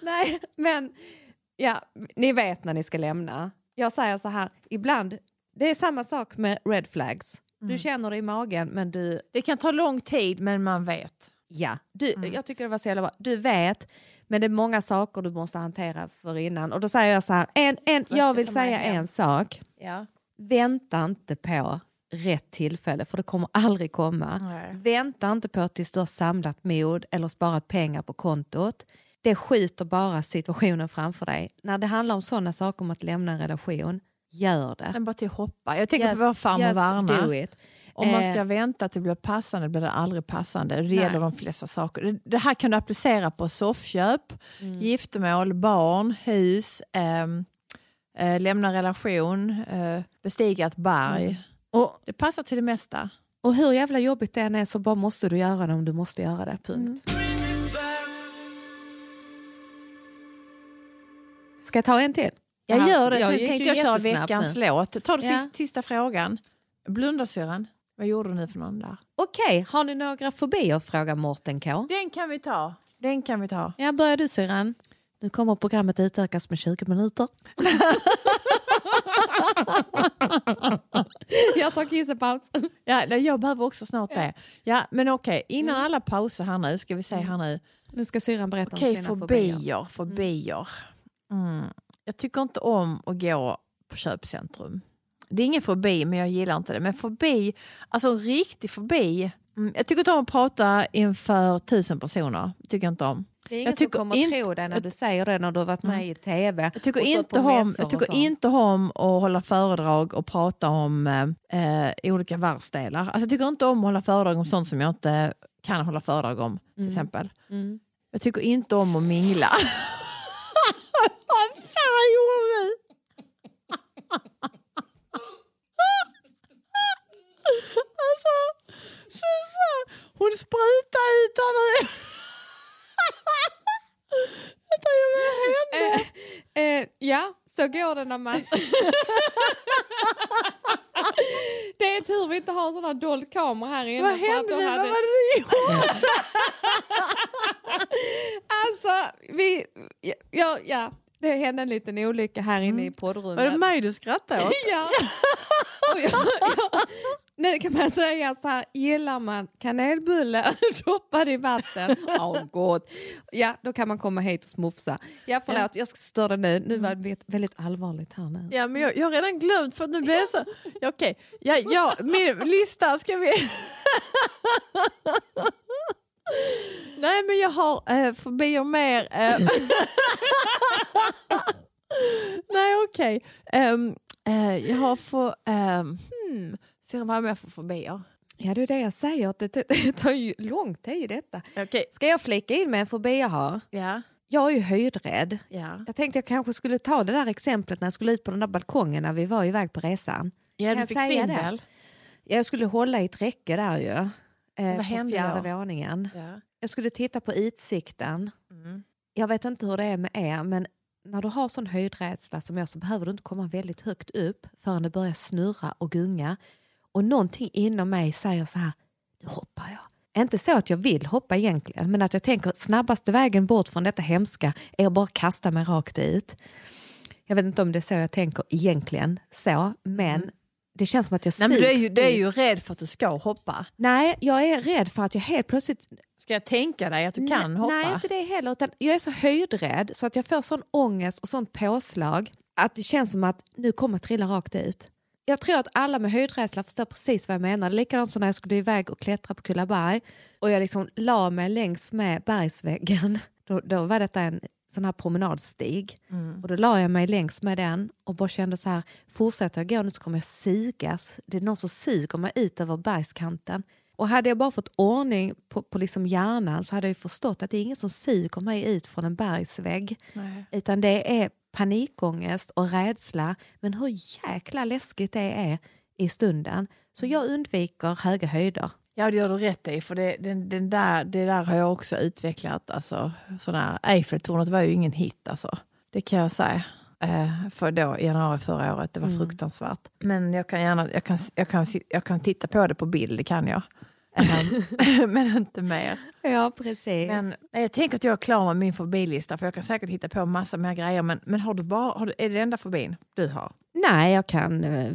nej men Ja, ni vet när ni ska lämna. Jag säger så här, ibland, det är samma sak med red flags. Du känner det i magen men du, det kan ta lång tid men man vet. ja, du, jag tycker det var så jävla bra. Du vet, men det är många saker du måste hantera för innan. Och då säger jag så här, en, en, jag vill säga hem? en sak. Ja. Vänta inte på rätt tillfälle för det kommer aldrig komma. Nej. Vänta inte på tills du har samlat mod eller sparat pengar på kontot. Det skjuter bara situationen framför dig. När det handlar om sådana saker om att lämna en relation, gör det. Den bara till hoppa. Jag tänker Just- på vår farmor Varna. Om man ska Eh, vänta till det blir passande blir det aldrig passande. Det gäller de flesta saker. Det, här kan du applicera på soffköp, Mm. giftermål, barn, hus, ehm, eh, lämna relation, eh, bestiga ett berg. Mm. och, Det passar till det mesta. och hur jävla jobbigt det än är så bara måste du göra det om du måste göra det. Punkt. Mm. Ska jag ta en till? Jag Ja, gör det, sen tänkte jag köra veckans nu. låt. Ta den Ja. sista, sista frågan. Blunda syrran. Vad gjorde du nu för någon där? Okej, har ni några fobier? frågar Mårten K. Den kan vi ta. Den kan vi ta. Ja, börjar du syrran. Nu kommer programmet utökas med 20 minuter. jag tar kissepaus. Ja, jag behöver också snart det. Ja, men okej, innan alla pauser här nu ska vi se här nu. Nu ska syrran berätta Okej, om sina fobier. fobier. fobier. Mm. Jag tycker inte om att gå på köpcentrum. Det är ingen fobi, men jag gillar inte det. Men fobi, alltså en riktig fobi. Mm. Jag tycker inte om att prata inför tusen personer. Tycker jag inte om. Det är Jag ingen som tycker kommer inte- tro dig när du säger det när du har varit med i tv. Jag tycker, inte om, jag tycker inte om att hålla föredrag och prata om eh, olika världsdelar. Alltså, jag tycker inte om att hålla föredrag om sånt som jag inte kan hålla föredrag om. till exempel. Mm. Jag tycker inte om att mingla. Vad fan gjorde du? alltså, Susanne, hon sprutar ut nu. Vänta, vad hände? Eh, eh, ja, så går det när man... det är tur vi inte har sån här dold kamera här inne. Vad hände hade- Vad var det? Alltså, vi... Ja, ja, det hände en liten olycka här inne i poddrummet. Var det mig du skrattade åt? Ja. Jag, jag, nu kan man säga så här, gillar man kanelbulle doppad i vatten, oh, gott. ja då kan man komma hit och smufsa. Ja förlåt, jag ska störa nu, nu var det väldigt allvarligt här nu. Ja, men jag, jag har redan glömt för nu blir jag så... Ja, Okej, ja, ja, min lista ska vi... Nej, men jag har eh, fobier mer. Eh. Okej. Ehm, eh, jag har för... Um, hmm, ser vad jag mer för fobier? Ja det är det jag säger, att det, tar ju lång tid detta. Okej. Ska jag flika in med en fobi jag har? Ja, Jag är ju höjdrädd. ja. Jag tänkte jag kanske skulle ta det där exemplet när jag skulle ut på den där balkongen när vi var iväg på resan. Ja, Kan du fick det? svindel. Jag skulle hålla i ett räcke där ju. Eh, på hände fjärde då? våningen. Ja. Jag skulle titta på utsikten. Mm. Jag vet inte hur det är med er men när du har sån höjdrädsla som jag så behöver du inte komma väldigt högt upp förrän det börjar snurra och gunga. Och någonting inom mig säger så här, nu hoppar jag. Inte så att jag vill hoppa egentligen, men att jag tänker att snabbaste vägen bort från detta hemska är att bara kasta mig rakt ut. Jag vet inte om det är så jag tänker egentligen, så, men mm det känns som att jag Nej, men du, är ju, du är ju rädd för att du ska hoppa. Nej, jag är rädd för att jag helt plötsligt Ska jag tänka dig att du kan nej, hoppa? Nej, inte det heller. Utan jag är så höjdrädd så att jag får sån ångest och sånt påslag att det känns som att nu kommer jag trilla rakt ut. Jag tror att alla med höjdrädsla förstår precis vad jag menar. Likadant som när jag skulle iväg och klättra på Kullaberg och jag liksom la mig längs med bergsväggen. Då, då var detta en sån här promenadstig och då la jag mig längs med den och bara kände så här, fortsätter jag gå nu så kommer jag sugas. Det är någon som suger mig ut över bergskanten. Och hade jag bara fått ordning på, på liksom hjärnan så hade jag förstått att det är ingen som suger mig ut från en bergsvägg. Nej. Utan det är panikångest och rädsla. Men hur jäkla läskigt det är i stunden. Så jag undviker höga höjder. Ja, det gör du rätt i. För det, den, den där, det där har jag också utvecklat. Alltså, sådana Eiffeltornet var ju ingen hit. Alltså. Det kan jag säga. Eh, för då, januari förra året. Det var fruktansvärt. Men jag kan, gärna, jag, kan, jag, kan, jag kan titta på det på bild, det kan jag. Eh, men inte mer. Ja, precis. Men jag tänker att jag är klar med min fobilista för jag kan säkert hitta på massa mer grejer. Men, men har du bara, har du, är det enda fobin du har? Nej, jag kan... eh,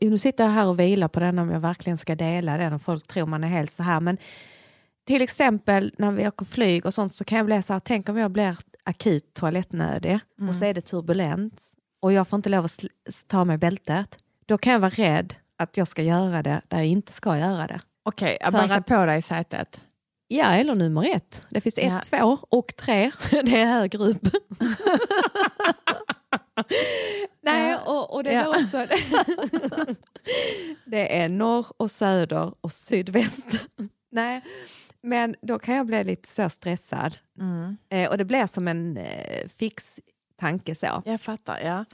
Nu sitter jag här och vilar på den om jag verkligen ska dela den och folk tror man är helt så här. Men till exempel när vi åker flyg och sånt så kan jag bli så här, tänk om jag blir akut toalettnödig och så är det turbulent och jag får inte lov att ta mig bältet. Då kan jag vara rädd att jag ska göra det där jag inte ska göra det. Okej, För bajsar att- på dig i sätet. Ja, eller nummer ett. Det finns Ja. ett, två och tre. Det är högre upp. Nej, och, och det Ja. är också... det är norr och söder och sydväst. Nej, men då kan jag bli lite så stressad. Mm. Eh, och det blir som en eh, fix tanke så. Jag fattar, ja.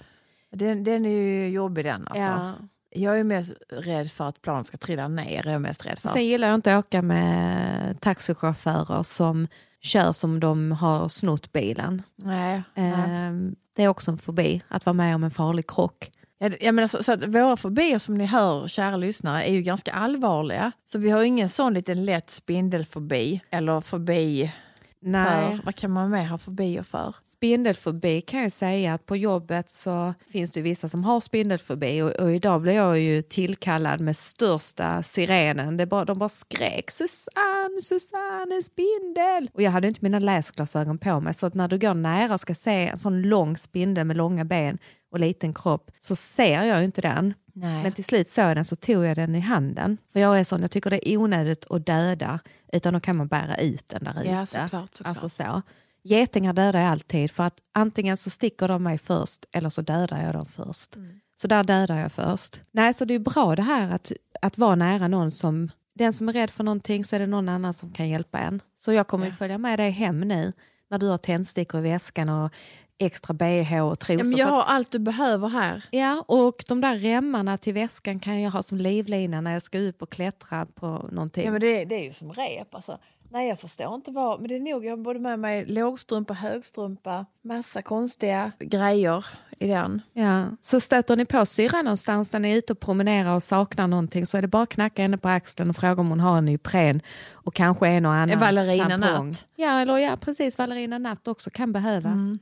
Den, den är ju jobbig den. Alltså. Ja. Jag är mest rädd för att planet ska trilla ner. Jag är mest rädd för. Sen gillar jag inte att åka med taxichaufförer som kör som de har snott bilen. Nej, nej. Eh, det är också en fobi, att vara med om en farlig krock. Ja, jag menar, så, så att våra fobier som ni hör, kära lyssnare, är ju ganska allvarliga. Så vi har ingen sån liten lätt spindelfobi eller fobi Nej. för, vad kan man mer ha fobier för? Spindelfobi kan jag säga att på jobbet så finns det vissa som har spindelfobi och, och idag blev jag ju tillkallad med största sirenen. Det bara, de bara skrek Susanne, Susanne, en spindel! Och jag hade inte mina läsglasögon på mig så att när du går nära och ska se en sån lång spindel med långa ben och liten kropp så ser jag ju inte den. Nej. Men till slut såg jag den så tog jag den i handen. För jag är sån, jag tycker det är onödigt att döda utan då kan man bära ut den där Ja, ute. såklart, såklart. Alltså så. Getingar dödar jag alltid för att antingen så sticker de mig först eller så dödar jag dem först. Mm. Så där dödar jag först. Nej, så det är bra det här att, att vara nära någon som, den som är rädd för någonting så är det någon annan som kan hjälpa en. Så jag kommer ju följa med dig hem nu när du har tändstickor i väskan och extra bh och trosor. Ja, men jag har allt du behöver här. Ja, och de där remmarna till väskan kan jag ha som livlina när jag ska upp och klättra på någonting. Ja, men det, det är ju som rep. Alltså. Nej, jag förstår inte vad. Men det är nog, jag har både med mig lågstrumpa, högstrumpa, massa konstiga grejer i den. Ja. Så stöter ni på syrran någonstans när ni är ute och promenerar och saknar någonting så är det bara att knacka henne på axeln och fråga om hon har en Ipren och kanske en och annan Valerina tampong. Natt. Ja, eller ja, precis. Valerina Natt också kan behövas. Mm.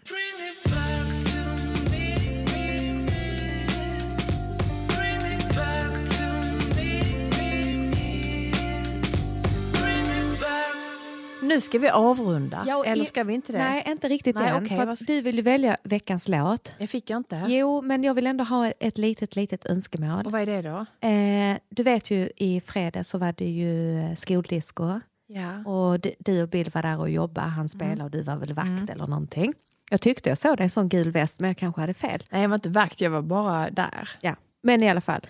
Nu ska vi avrunda. Ja, Eller ska vi inte det? Nej, inte riktigt Nej, än. okej, för du vill ju välja veckans låt. Jag fick jag inte. Jo, men jag vill ändå ha ett litet, litet önskemål. Och vad är det då? Eh, du vet ju i fredag så var det ju eh, skoldisco. Ja. Och du och Bill var där och jobbade, han spelade och du var väl vakt eller någonting. Jag tyckte jag såg dig i en sån gul väst men jag kanske hade fel. Nej, jag var inte vakt, jag var bara där. Ja, men i alla fall.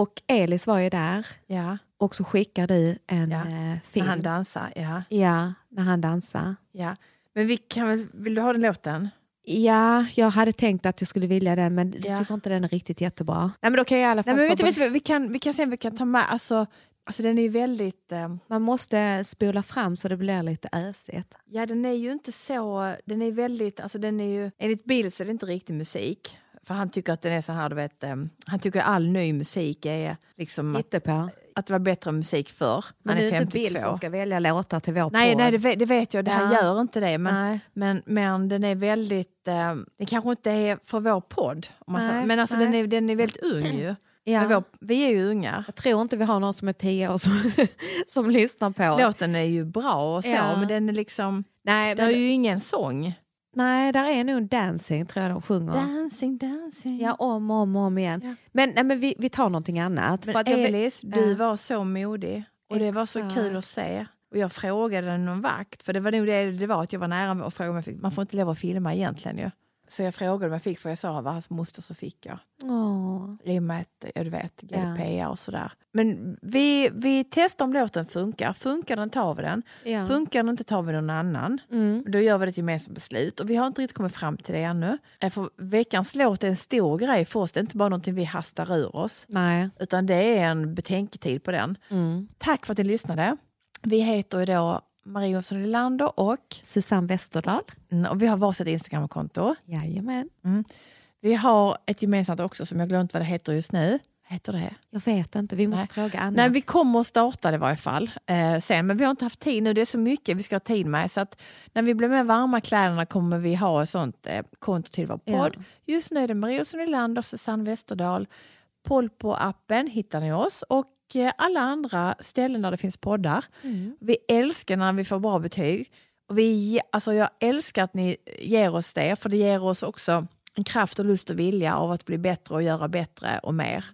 Och Elis var ju där Ja. och så skickar du en Ja, eh, När film. han dansar. Ja. Ja, när han dansar. ja. Men vi kan väl, vill du ha den låten? Ja, jag hade tänkt att jag skulle vilja den men jag Ja. tycker inte den är riktigt jättebra. Nej men då kan jag i alla fall Nej, men vet, du, vi, kan, vi kan se om vi kan ta med, alltså, Alltså den är väldigt... Eh, Man måste spola fram så det blir lite ösigt. ja, den är ju inte så... Den är väldigt... Alltså den är ju... Enligt Bill så är det inte riktig musik. För han tycker att den är så här, du vet... Eh, han tycker att all ny musik är liksom... Att, Hittepå. att det var bättre musik förr. Men han är är inte 52. Bill som ska välja låtar till vår Nej, podd. nej det, vet, det vet jag. Det Han Ja. gör inte det. Men, Nej. men, men den är väldigt... Eh, den kanske inte är för vår podd. Nej. Men alltså nej. den är, den är väldigt ung ju. Ja. Vår, vi är ju unga. Jag tror inte vi har någon som är tio år som, som lyssnar på. Låten är ju bra och så, Ja. men den är liksom... Nej, Det är ju ingen sång. Nej, där är nog dancing tror jag de sjunger. Dancing, dancing. Ja, om och om, om igen. Ja. Men, nej, men vi, vi tar någonting annat. Men Elis, du var så modig. Och det var så Exakt. kul att se. Och jag frågade någon vakt, för det var nog det det var, att jag var nära och frågade om jag fick, man får inte lov att filma egentligen ju. Så jag frågade om jag fick, för jag sa var hans moster så fick jag. Med att, ja, du vet, GDPR och sådär. Men vi, vi testar om låten funkar. Funkar den tar vi den. Ja. Funkar den inte tar vi någon annan. Mm. Då gör vi ett gemensamt beslut. Och vi har inte riktigt kommit fram till det ännu. Eh, För veckans låt är en stor grej för oss. Det är inte bara någonting vi hastar ur oss. Nej. Utan det är en betänketid på den. Mm. Tack för att ni lyssnade. Vi heter ju då Marie Olsson Lilander och, Susanne Westerdahl. mm, och vi har varsitt Instagramkonto. Jajamän. Vi har ett gemensamt också som jag glömt vad det heter just nu. Heter det? Jag vet inte, vi måste Nej. fråga Anna. Nej, vi kommer att starta det i varje fall eh, sen, men vi har inte haft tid nu. Det är så mycket vi ska ha tid med. Så att när vi blir mer varma kläderna kommer vi ha ett sånt eh, konto till vår Ja. podd. Just nu är det Marie Olsson Nylander och Susanne Westerdahl. Polpo-appen hittar ni oss och eh, alla andra ställen där det finns poddar. Mm. Vi älskar när vi får bra betyg. Och vi, alltså jag älskar att ni ger oss det, för det ger oss också en kraft och lust och vilja av att bli bättre och göra bättre och mer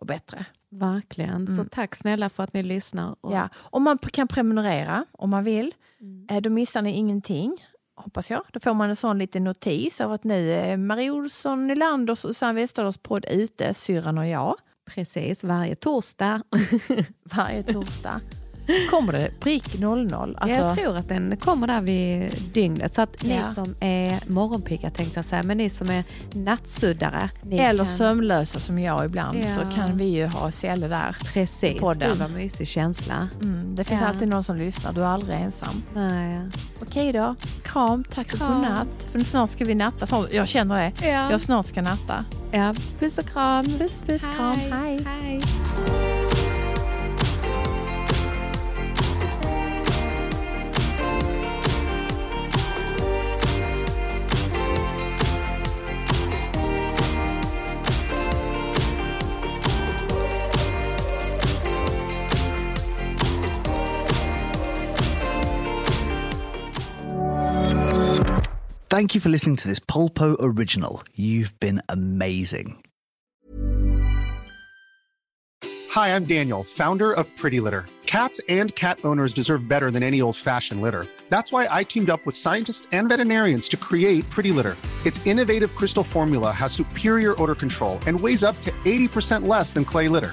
och bättre. Verkligen. Så tack snälla för att ni lyssnar. Och, Ja. Och man kan prenumerera om man vill. Mm. Eh, Då missar ni ingenting, hoppas jag. Då får man en sån liten notis av att nu är Marie Olsson Nylander och Susanne Westerdals podd ute, syrran och jag, Precis, varje torsdag. varje torsdag. Kommer det prick 00? Alltså, jag tror att den kommer där vid dygnet. Så att ni Ja. som är morgonpigga tänkte jag säga, men ni som är nattsuddare. Eller kan, sömnlösa som jag ibland Ja. så kan vi ju ha Selle där. Precis, gud vad mysig känsla. Mm, det finns Ja. alltid någon som lyssnar, du är aldrig ensam. Nej. Okej då, kram, tack och Kram. godnatt. För snart ska vi natta, så, jag känner det. Ja. Jag snart ska natta. ja. Puss och kram. Puss puss, kram, hej. hej. Thank you for listening to this Polpo original. You've been amazing. Hi, I'm Daniel, founder of Pretty Litter. Cats and cat owners deserve better than any old fashioned litter. That's why I teamed up with scientists and veterinarians to create Pretty Litter. Its innovative crystal formula has superior odor control and weighs up to 80% less than clay litter.